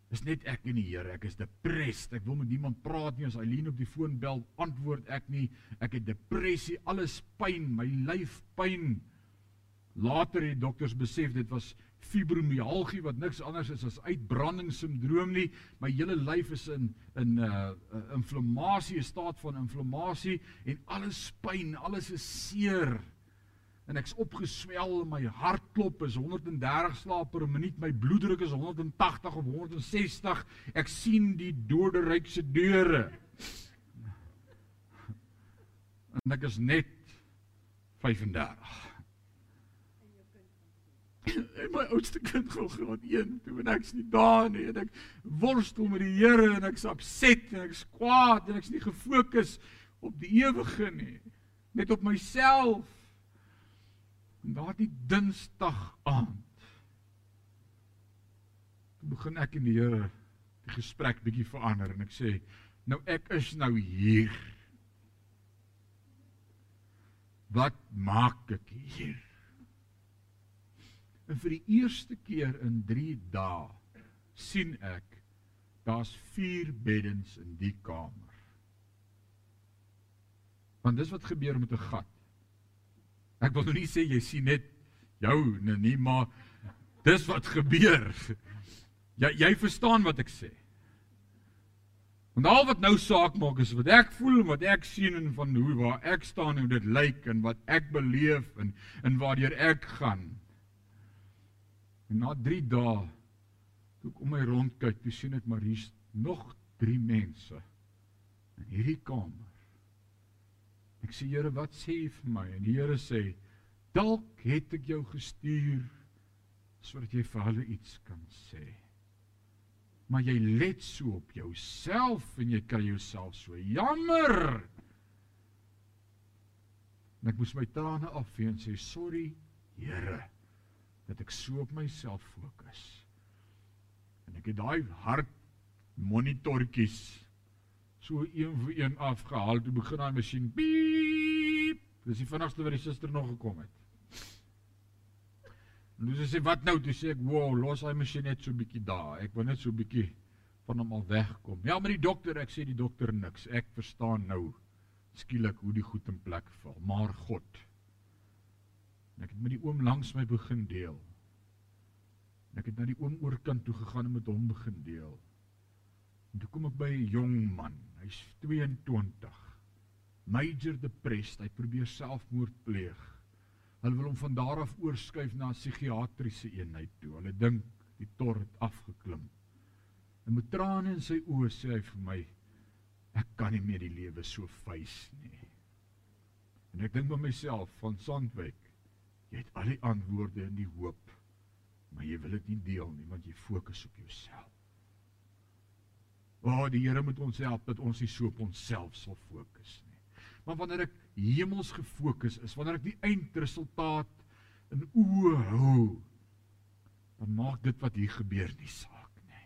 Dis net ek en die Here. Ek is depressed. Ek wil met niemand praat nie. As Eileen op die foon bel, antwoord ek nie. Ek het depressie, alles pyn, my lyf pyn. Later het dokters besef dit was fibromialgie wat niks anders is as uitbrandingssindroom nie. My hele lyf is in in 'n uh, uh, inflammasie, 'n staat van inflammasie en alles pyn, alles is seer en ek's opgeswel my hartklop is 130 slae per minuut, my bloeddruk is 180 of 160. Ek sien die doderyk se deure. En ek is net 35. En my oudste kind gaan graad 1 toe en ek's nie daar nie en ek worstel met die Here en ek's opset en ek's kwaad en ek's nie gefokus op die ewige nie net op myself En daardie Dinsdag aand begin ek en die Here die gesprek bietjie verander en ek sê nou ek is nou hier. Wat maak ek hier? En vir die eerste keer in 3 dae sien ek daar's 4 beddens in die kamer. Want dis wat gebeur met 'n gat. Ek wil nou nie sê jy sien net jou nee, nie, maar dis wat gebeur. Jy jy verstaan wat ek sê. Want al wat nou saak maak is wat ek voel en wat ek sien en van hoe waar ek staan en hoe dit lyk en wat ek beleef en en waartoe ek gaan. En na 3 dae toe ek om my rond kyk, toe sien ek maar hier's nog 3 mense in hierdie kamer. Ek sê Here, wat sê U vir my? En die Here sê, dalk het ek jou gestuur sodat jy vir hulle iets kan sê. Maar jy let so op jouself en jy kry jouself so jammer. En ek moes my trane afvee en sê sorry Here dat ek so op myself fokus. En ek het daai hart monitortjies so een vir een afgehaal toe begin daai masjien piep. Dis die vinnigste wat die suster nog gekom het. En dis sê wat nou? Toe sê ek, "Wow, los daai masjien net so bietjie daar. Ek wil net so bietjie van hom al wegkom." Ja, maar die dokter, ek sê die dokter niks. Ek verstaan nou skielik hoe die goed in plek val. Maar God. Ek het met die oom langs my begin deel. En ek het na die oom oorkant toe gegaan en met hom begin deel. En toe kom ek by 'n jong man. Hy's 22. Major depressed. Hy probeer selfmoord pleeg. Hulle wil hom van daar af oorskuif na 'n psigiatriese eenheid toe. Hulle dink die tor het afgeklim. En met trane in sy oë sê hy vir my: "Ek kan nie meer die lewe so face nie." En ek dink by myself van Sandwyk, jy het al die antwoorde en die hoop, maar jy wil dit nie deel nie want jy fokus op jouself. O, oh, die Here moet ons help dat ons nie so op onsself sal fokus nie. Maar wanneer ek hemels gefokus is, wanneer ek die eindresultaat in oë hou, dan maak dit wat hier gebeur nie saak nie.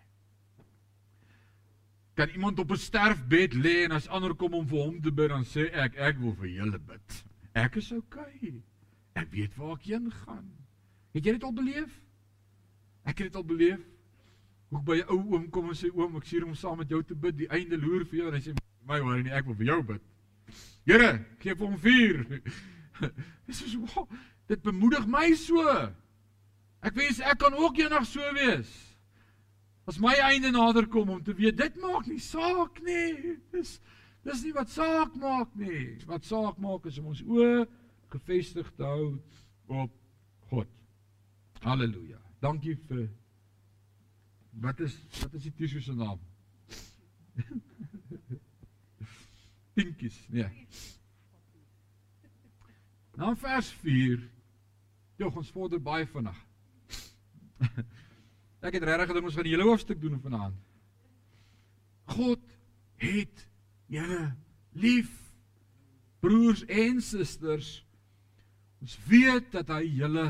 Kan iemand op 'n sterfbed lê en as ander kom om vir hom te bid, dan sê ek ek wil vir julle bid. Ek is okay. Ek weet waar ek heen gaan. Het jy dit al beleef? Ek het dit al beleef. Hoe by 'n ou oom kom en sê oom, ek sien hom saam met jou te bid, die einde loer vir jou en hy sê my hoor nie, ek wil vir jou bid. Here, gee vir hom vuur. Dis so wow, dit bemoedig my so. Ek wens ek kan ook eendag so wees. As my einde nader kom om te weet dit maak nie saak nie. Dis dis nie wat saak maak nie. Wat saak maak is om ons oë gefestig te hou op God. Halleluja. Dankie vir Wat is wat is die tissu se naam? Pinkies, nee. Nou vers 4. Jog ons vorder baie vinnig. Ek het regtig gedink ons gaan die hele hoofstuk doen vanaand. God het julle lief. Broers en susters, ons weet dat hy julle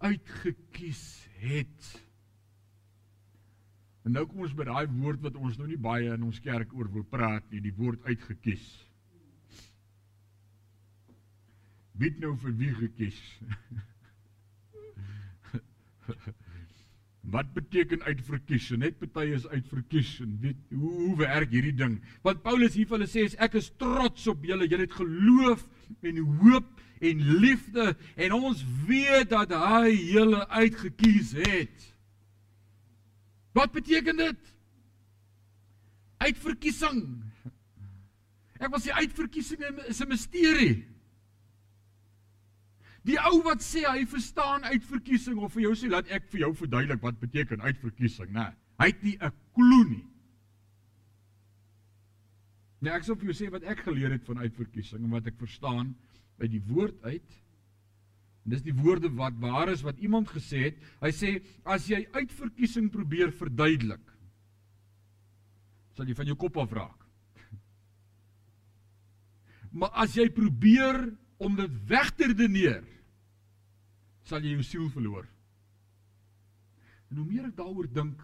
uitgekies het. En nou kom ons by daai woord wat ons nou nie baie in ons kerk oor wil praat nie, die woord uitgekies. Wie nou vir wie gekies? Wat beteken uitverkies? Net party is uitverkies en weet hoe hoe werk hierdie ding? Want Paulus hier vir hulle sê is ek is trots op julle. Julle het geloof en hoop en liefde en ons weet dat hy julle uitgekies het. Wat beteken dit? Uitverkiesing. Ek wil sê uitverkiesing is 'n misterie. Die ou wat sê hy verstaan uitverkiesing of vir jou sê laat ek vir jou verduidelik wat beteken uitverkiesing, né? Hy het nie 'n klou nie. Nee, ek sou vir jou sê wat ek geleer het van uitverkiesing en wat ek verstaan uit die woord uit. Dis die woorde wat waar is wat iemand gesê het. Hy sê as jy uitverkiesing probeer verduidelik, sal jy van jou kop af raak. Maar as jy probeer om dit weg te redeneer, sal jy jou siel verloor. En hoe meer ek daaroor dink,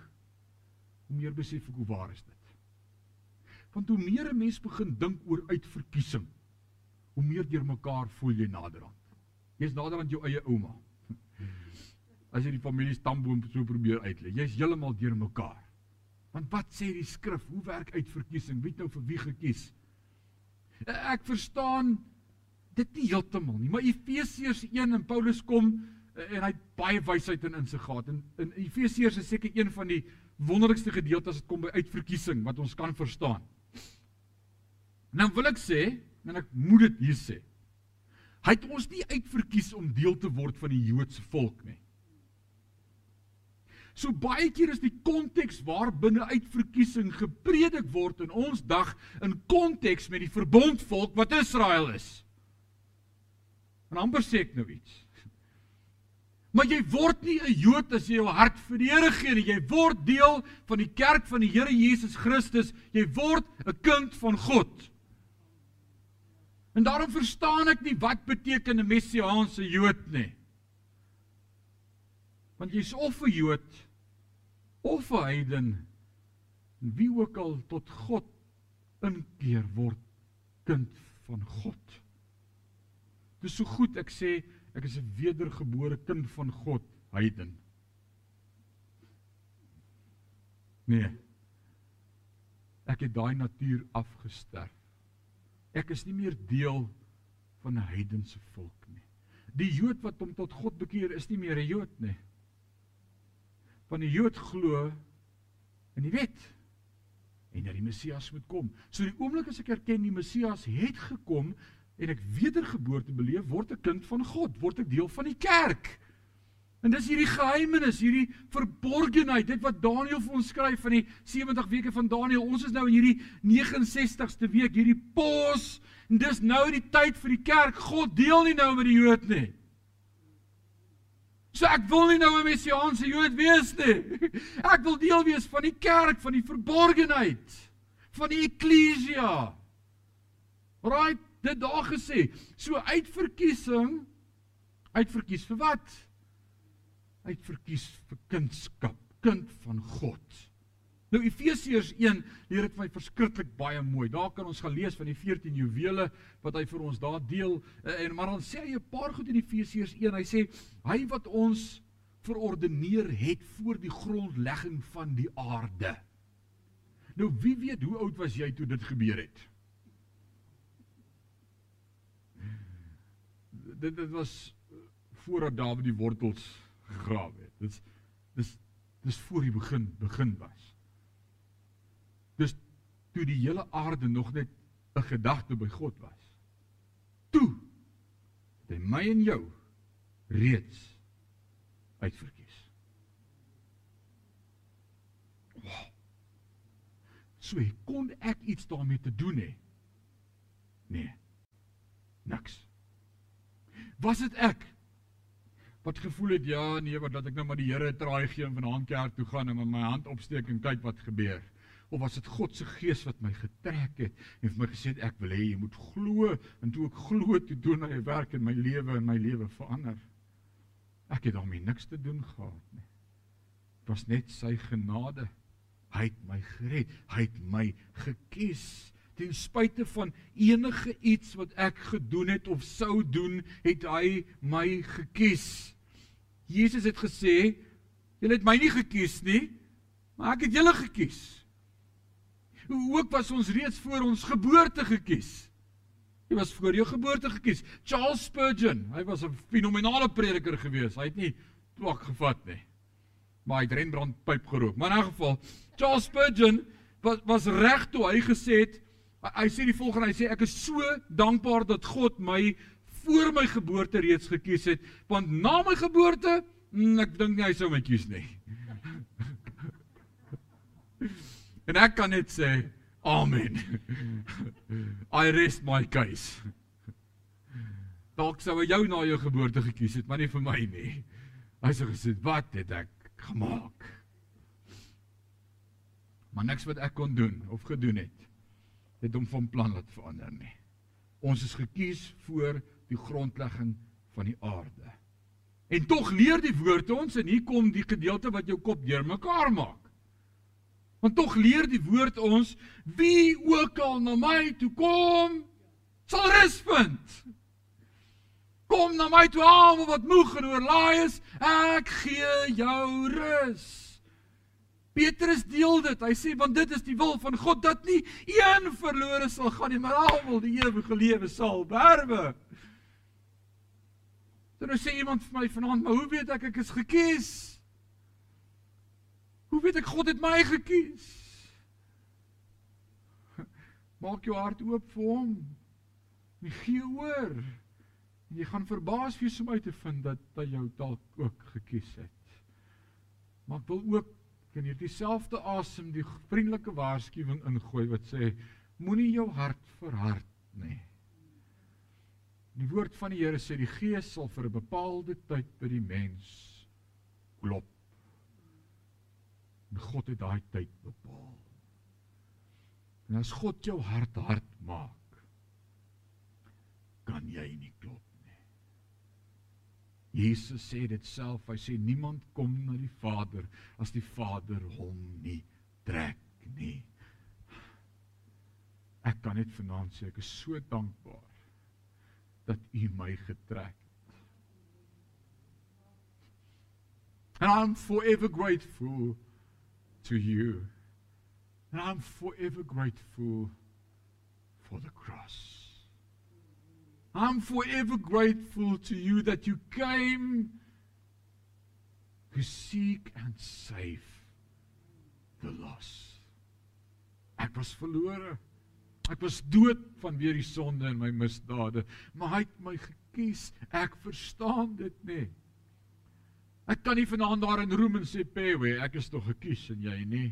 hoe meer besef ek hoe waar is dit. Want hoe meer 'n mens begin dink oor uitverkiesing, hoe meer deurmekaar voel jy naderhand. Jy's naderhand jou eie ouma. As jy die familie stamboom so probeer uitlei, jy's heeltemal deurmekaar. Want wat sê die skrif? Hoe werk uitverkiesing? Wie het nou vir wie gekies? Ek verstaan dit nie heeltemal nie, maar Efesiërs 1 en Paulus kom eh, en hy het baie wysheid in insig gehad. En in Efesiërs is seker een van die wonderlikste gedeeltes as dit kom by uitverkiesing wat ons kan verstaan. Nou wil ek sê, en ek moet dit hier sê. Hy het ons nie uitverkies om deel te word van die Joodse volk nie. So baie keer is die konteks waarbinne uitverkiesing gepredik word in ons dag in konteks met die verbondvolk wat Israel is. En amper sê ek nou iets. Maar jy word nie 'n Jood as jy jou hart vir die Here gee nie. Jy word deel van die kerk van die Here Jesus Christus. Jy word 'n kind van God. En daarom verstaan ek nie wat beteken 'n messiaanse Jood nie. Want jy's of 'n Jood of 'n heiden en wie ook al tot God inkeer word kind van God. Dis so goed ek sê ek is 'n wedergebore kind van God, heiden. Nee. Ek het daai natuur afgesterf. Ek is nie meer deel van 'n heidense volk nie. Die Jood wat hom tot God bekeer is nie meer 'n Jood nie. Van die Jood glo in die wet en dat die Messias moet kom. So die oomblik as ek erken die Messias het gekom en ek wedergeboorte beleef, word ek kind van God, word ek deel van die kerk. En dis hierdie geheimenis, hierdie verborgenheid, dit wat Daniël vir ons skryf van die 70 weke van Daniël. Ons is nou in hierdie 69ste week, hierdie pos, en dis nou die tyd vir die kerk. God deel nie nou met die Jood nie. So ek wil nie nou 'n messiaanse Jood wees nie. Ek wil deel wees van die kerk, van die verborgenheid, van die eklesia. Right, dit daar gesê. So uitverkiesing uitverkies vir wat? Uitverkies vir kindskap, kind van God. Nou Efesiërs 1 leer dit vir my verskriklik baie mooi. Daar kan ons gaan lees van die 14 juwele wat hy vir ons daar deel eh, en maar dan sê hy 'n paar goed in Efesiërs 1. Hy sê hy wat ons verordeneer het voor die grondlegging van die aarde. Nou wie weet hoe oud was jy toe dit gebeur het? Dit dit was voordat Dawid die wortels gegrawe het. Dis dis dis voor die begin begin was. Dis toe die hele aarde nog net 'n gedagte by God was. Toe het hy my en jou reeds uitverkies. Wow. So kon ek iets daarmee te doen hê? Nee. Niks. Was dit ek wat gevoel het ja nee wat dat ek nou maar die Here traai gee en vanaand kerk toe gaan en met my hand opsteek en kyk wat gebeur? Of was dit God se gees wat my getrek het en vir my gesê het ek wil hê jy moet glo en toe ek glo toe doen hy werk in my lewe en my lewe verander. Ek het daarmee niks te doen gehad nie. Dit was net sy genade. Hy het my gered. Hy het my gekies ten spyte van enige iets wat ek gedoen het of sou doen het hy my gekies Jesus het gesê, julle het my nie gekies nie, maar ek het julle gekies. Hoe ook was ons reeds voor ons geboorte gekies. Hy was voor jou geboorte gekies. Charles Spurgeon, hy was 'n fenominale prediker gewees. Hy het nie twak gevat nie. Maar hy het Rembrandt pyp gerook. Maar in 'n geval, Charles Spurgeon was was reg toe hy gesê het hy sê die volgende, hy sê ek is so dankbaar dat God my voor my geboorte reeds gekies het, want na my geboorte, mm, ek dink nie hy sou my kies nie. en ek kan net sê, amen. I rest my case. Dalk sou hy jou na jou geboorte gekies het, maar nie vir my nie. Hy sê gesê, wat het ek gemaak? Maar niks wat ek kon doen of gedoen het, het hom van plan laat verander nie. Ons is gekies voor die grondlegging van die aarde. En tog leer die woord ons en hier kom die gedeelte wat jou kop deurmekaar maak. Want tog leer die woord ons wie ook al na my toe kom sal rus vind. Kom na my toe almal wat moeg en oorlaai is, ek gee jou rus. Petrus deel dit. Hy sê want dit is die wil van God dat nie een verlore sal gaan nie, maar almal die ewige lewe sal berwe. So nou sê iemand vir my vanaand, maar hoe weet ek ek is gekies? Hoe weet ek God het my gekies? Maak jou hart oop vir hom. Nie gee oor. En jy gaan verbaas wees om uit te vind dat hy jou dalk ook gekies het. Maar ek wil ook in hierdie selfde asem die vriendelike waarskuwing ingooi wat sê moenie jou hart verhard nie. Die woord van die Here sê die Gees sal vir 'n bepaalde tyd by die mens klop. En God het daai tyd bepaal. En as God jou hart hard maak, en jy nie klop. Jesus sê dit self, hy sê niemand kom na die Vader as die Vader hom nie trek nie. Ek kan net vanaand sê ek is so dankbaar dat U my getrek het. And I'm forever grateful to you. And I'm forever grateful for the cross. I'm forever grateful to you that you came to seek and save the lost. Ek was verlore. Ek was dood vanweer die sonde en my misdade, maar hy het my gekies. Ek verstaan dit nie. Ek kan nie vanaand daar in roem en sê pewe, ek is tog gekies en jy nie.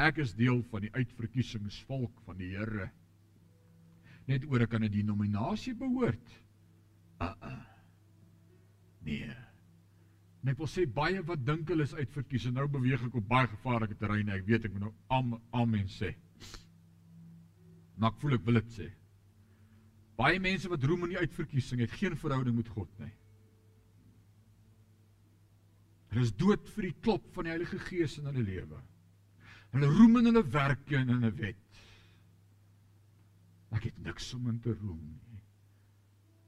Ek is deel van die uitverkiesingsvolk van die Here. Net oor ek aan 'n denominasie behoort. Uh uh. Nee. En ek wil sê baie wat dink hulle is uitverkies en nou beweeg ek op baie gevaarlike terreine. Ek weet ek moet nou am amen sê. Maar ek voel ek wil dit sê. Baie mense wat roem in die uitverkiesing het geen verhouding met God nie. Hulle is dood vir die klop van die Heilige Gees in hulle lewe. Hulle roem in hulle werke en in 'n wet. Ek het niks om in te roem nie.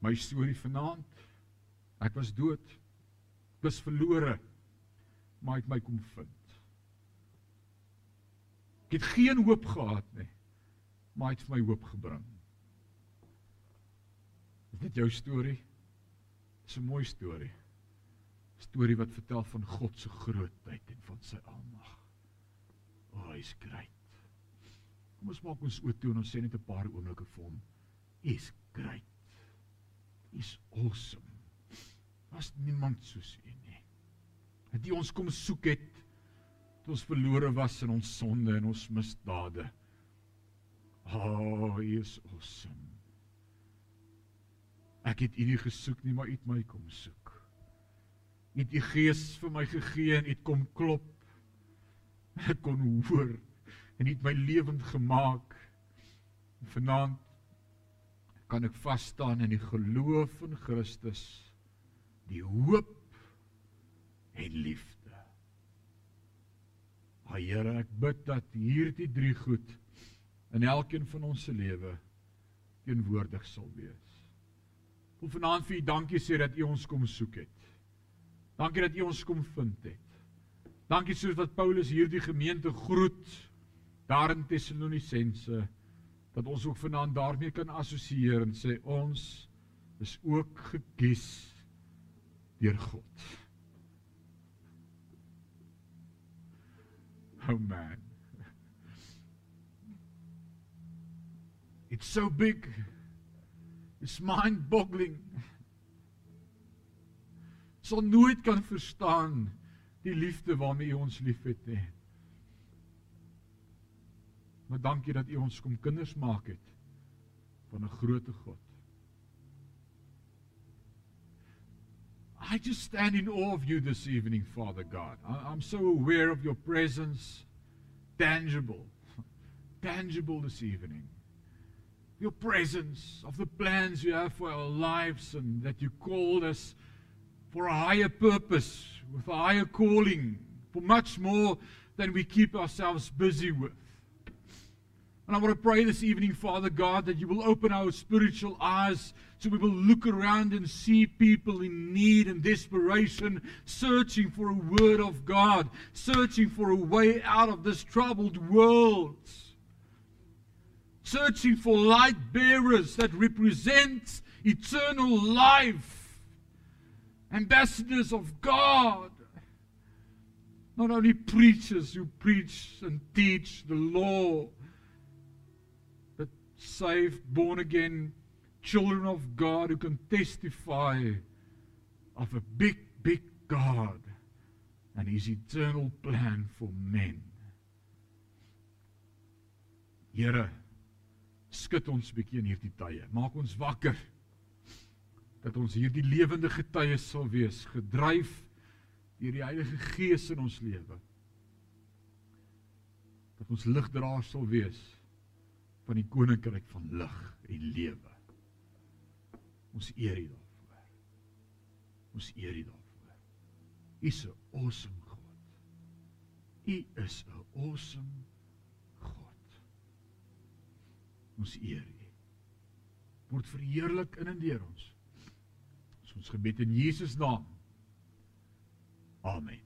My storie vanaand, ek was dood. Ek was verlore. Maar het my kom vind. Ek het geen hoop gehad nie. Maar het vir my hoop gebring. Is dit jou storie? Dis 'n mooi storie storie wat vertel van God se grootheid en van sy almag. O, oh, hy's great. Kom ons maak ons oë toe en ons sê net 'n paar oomblikke vir hom. He's great. He's awesome. Was niemand soos U nie. Het U ons kom soek het toe ons verlore was in ons sonde en ons misdade. O, oh, hy is awesome. Ek het U nie gesoek nie, maar U het my kom soek het u gees vir my gegee en het kom klop. Ek kon hoor en het my lewend gemaak. Vanaand kan ek vas staan in die geloof in Christus, die hoop en liefde. Ag Here, ek bid dat hierdie drie goed in elkeen van ons se lewe teenwoordig sal wees. Wil vanaand vir u dankie sê dat u ons kom soek het. Dankie dat U ons kom vind het. Dankie soos wat Paulus hierdie gemeente groet daar in Tessalonisense dat ons ook vanaand daarmee kan assosieer en sê ons is ook gekies deur God. Oh man. It's so big. It's mind-boggling sal nooit kan verstaan die liefde waarmee U ons liefhet nie. Maar dankie dat U ons kom kinders maak het van 'n groot God. I just stand in awe of you this evening, Father God. I'm so aware of your presence, tangible, tangible this evening. Your presence, of the plans you have for our lives, and that you called us for a higher purpose, with a higher calling, for much more than we keep ourselves busy with. And I want to pray this evening, Father God, that you will open our spiritual eyes so we will look around and see people in need and desperation, searching for a word of God, searching for a way out of this troubled world, searching for light bearers that represent eternal life ambassadors of God, not only preachers who preach and teach the law, saved, born again children of God who can testify of a big, big God and his eternal plan for men. Here, skud ons bietjie in hierdie tye. Maak ons wakker dat ons hierdie lewende getuies sal wees, gedryf deur die Heilige Gees in ons lewe. Dat ons ligdraers sal wees van die koninkryk van lig en lewe. Ons eer U daarvoor. Ons eer U daarvoor. U is 'n awesome God. U is 'n awesome God. Ons eer U. Word verheerlik in en deur ons. Ons gebed in Jesus naam. Amen.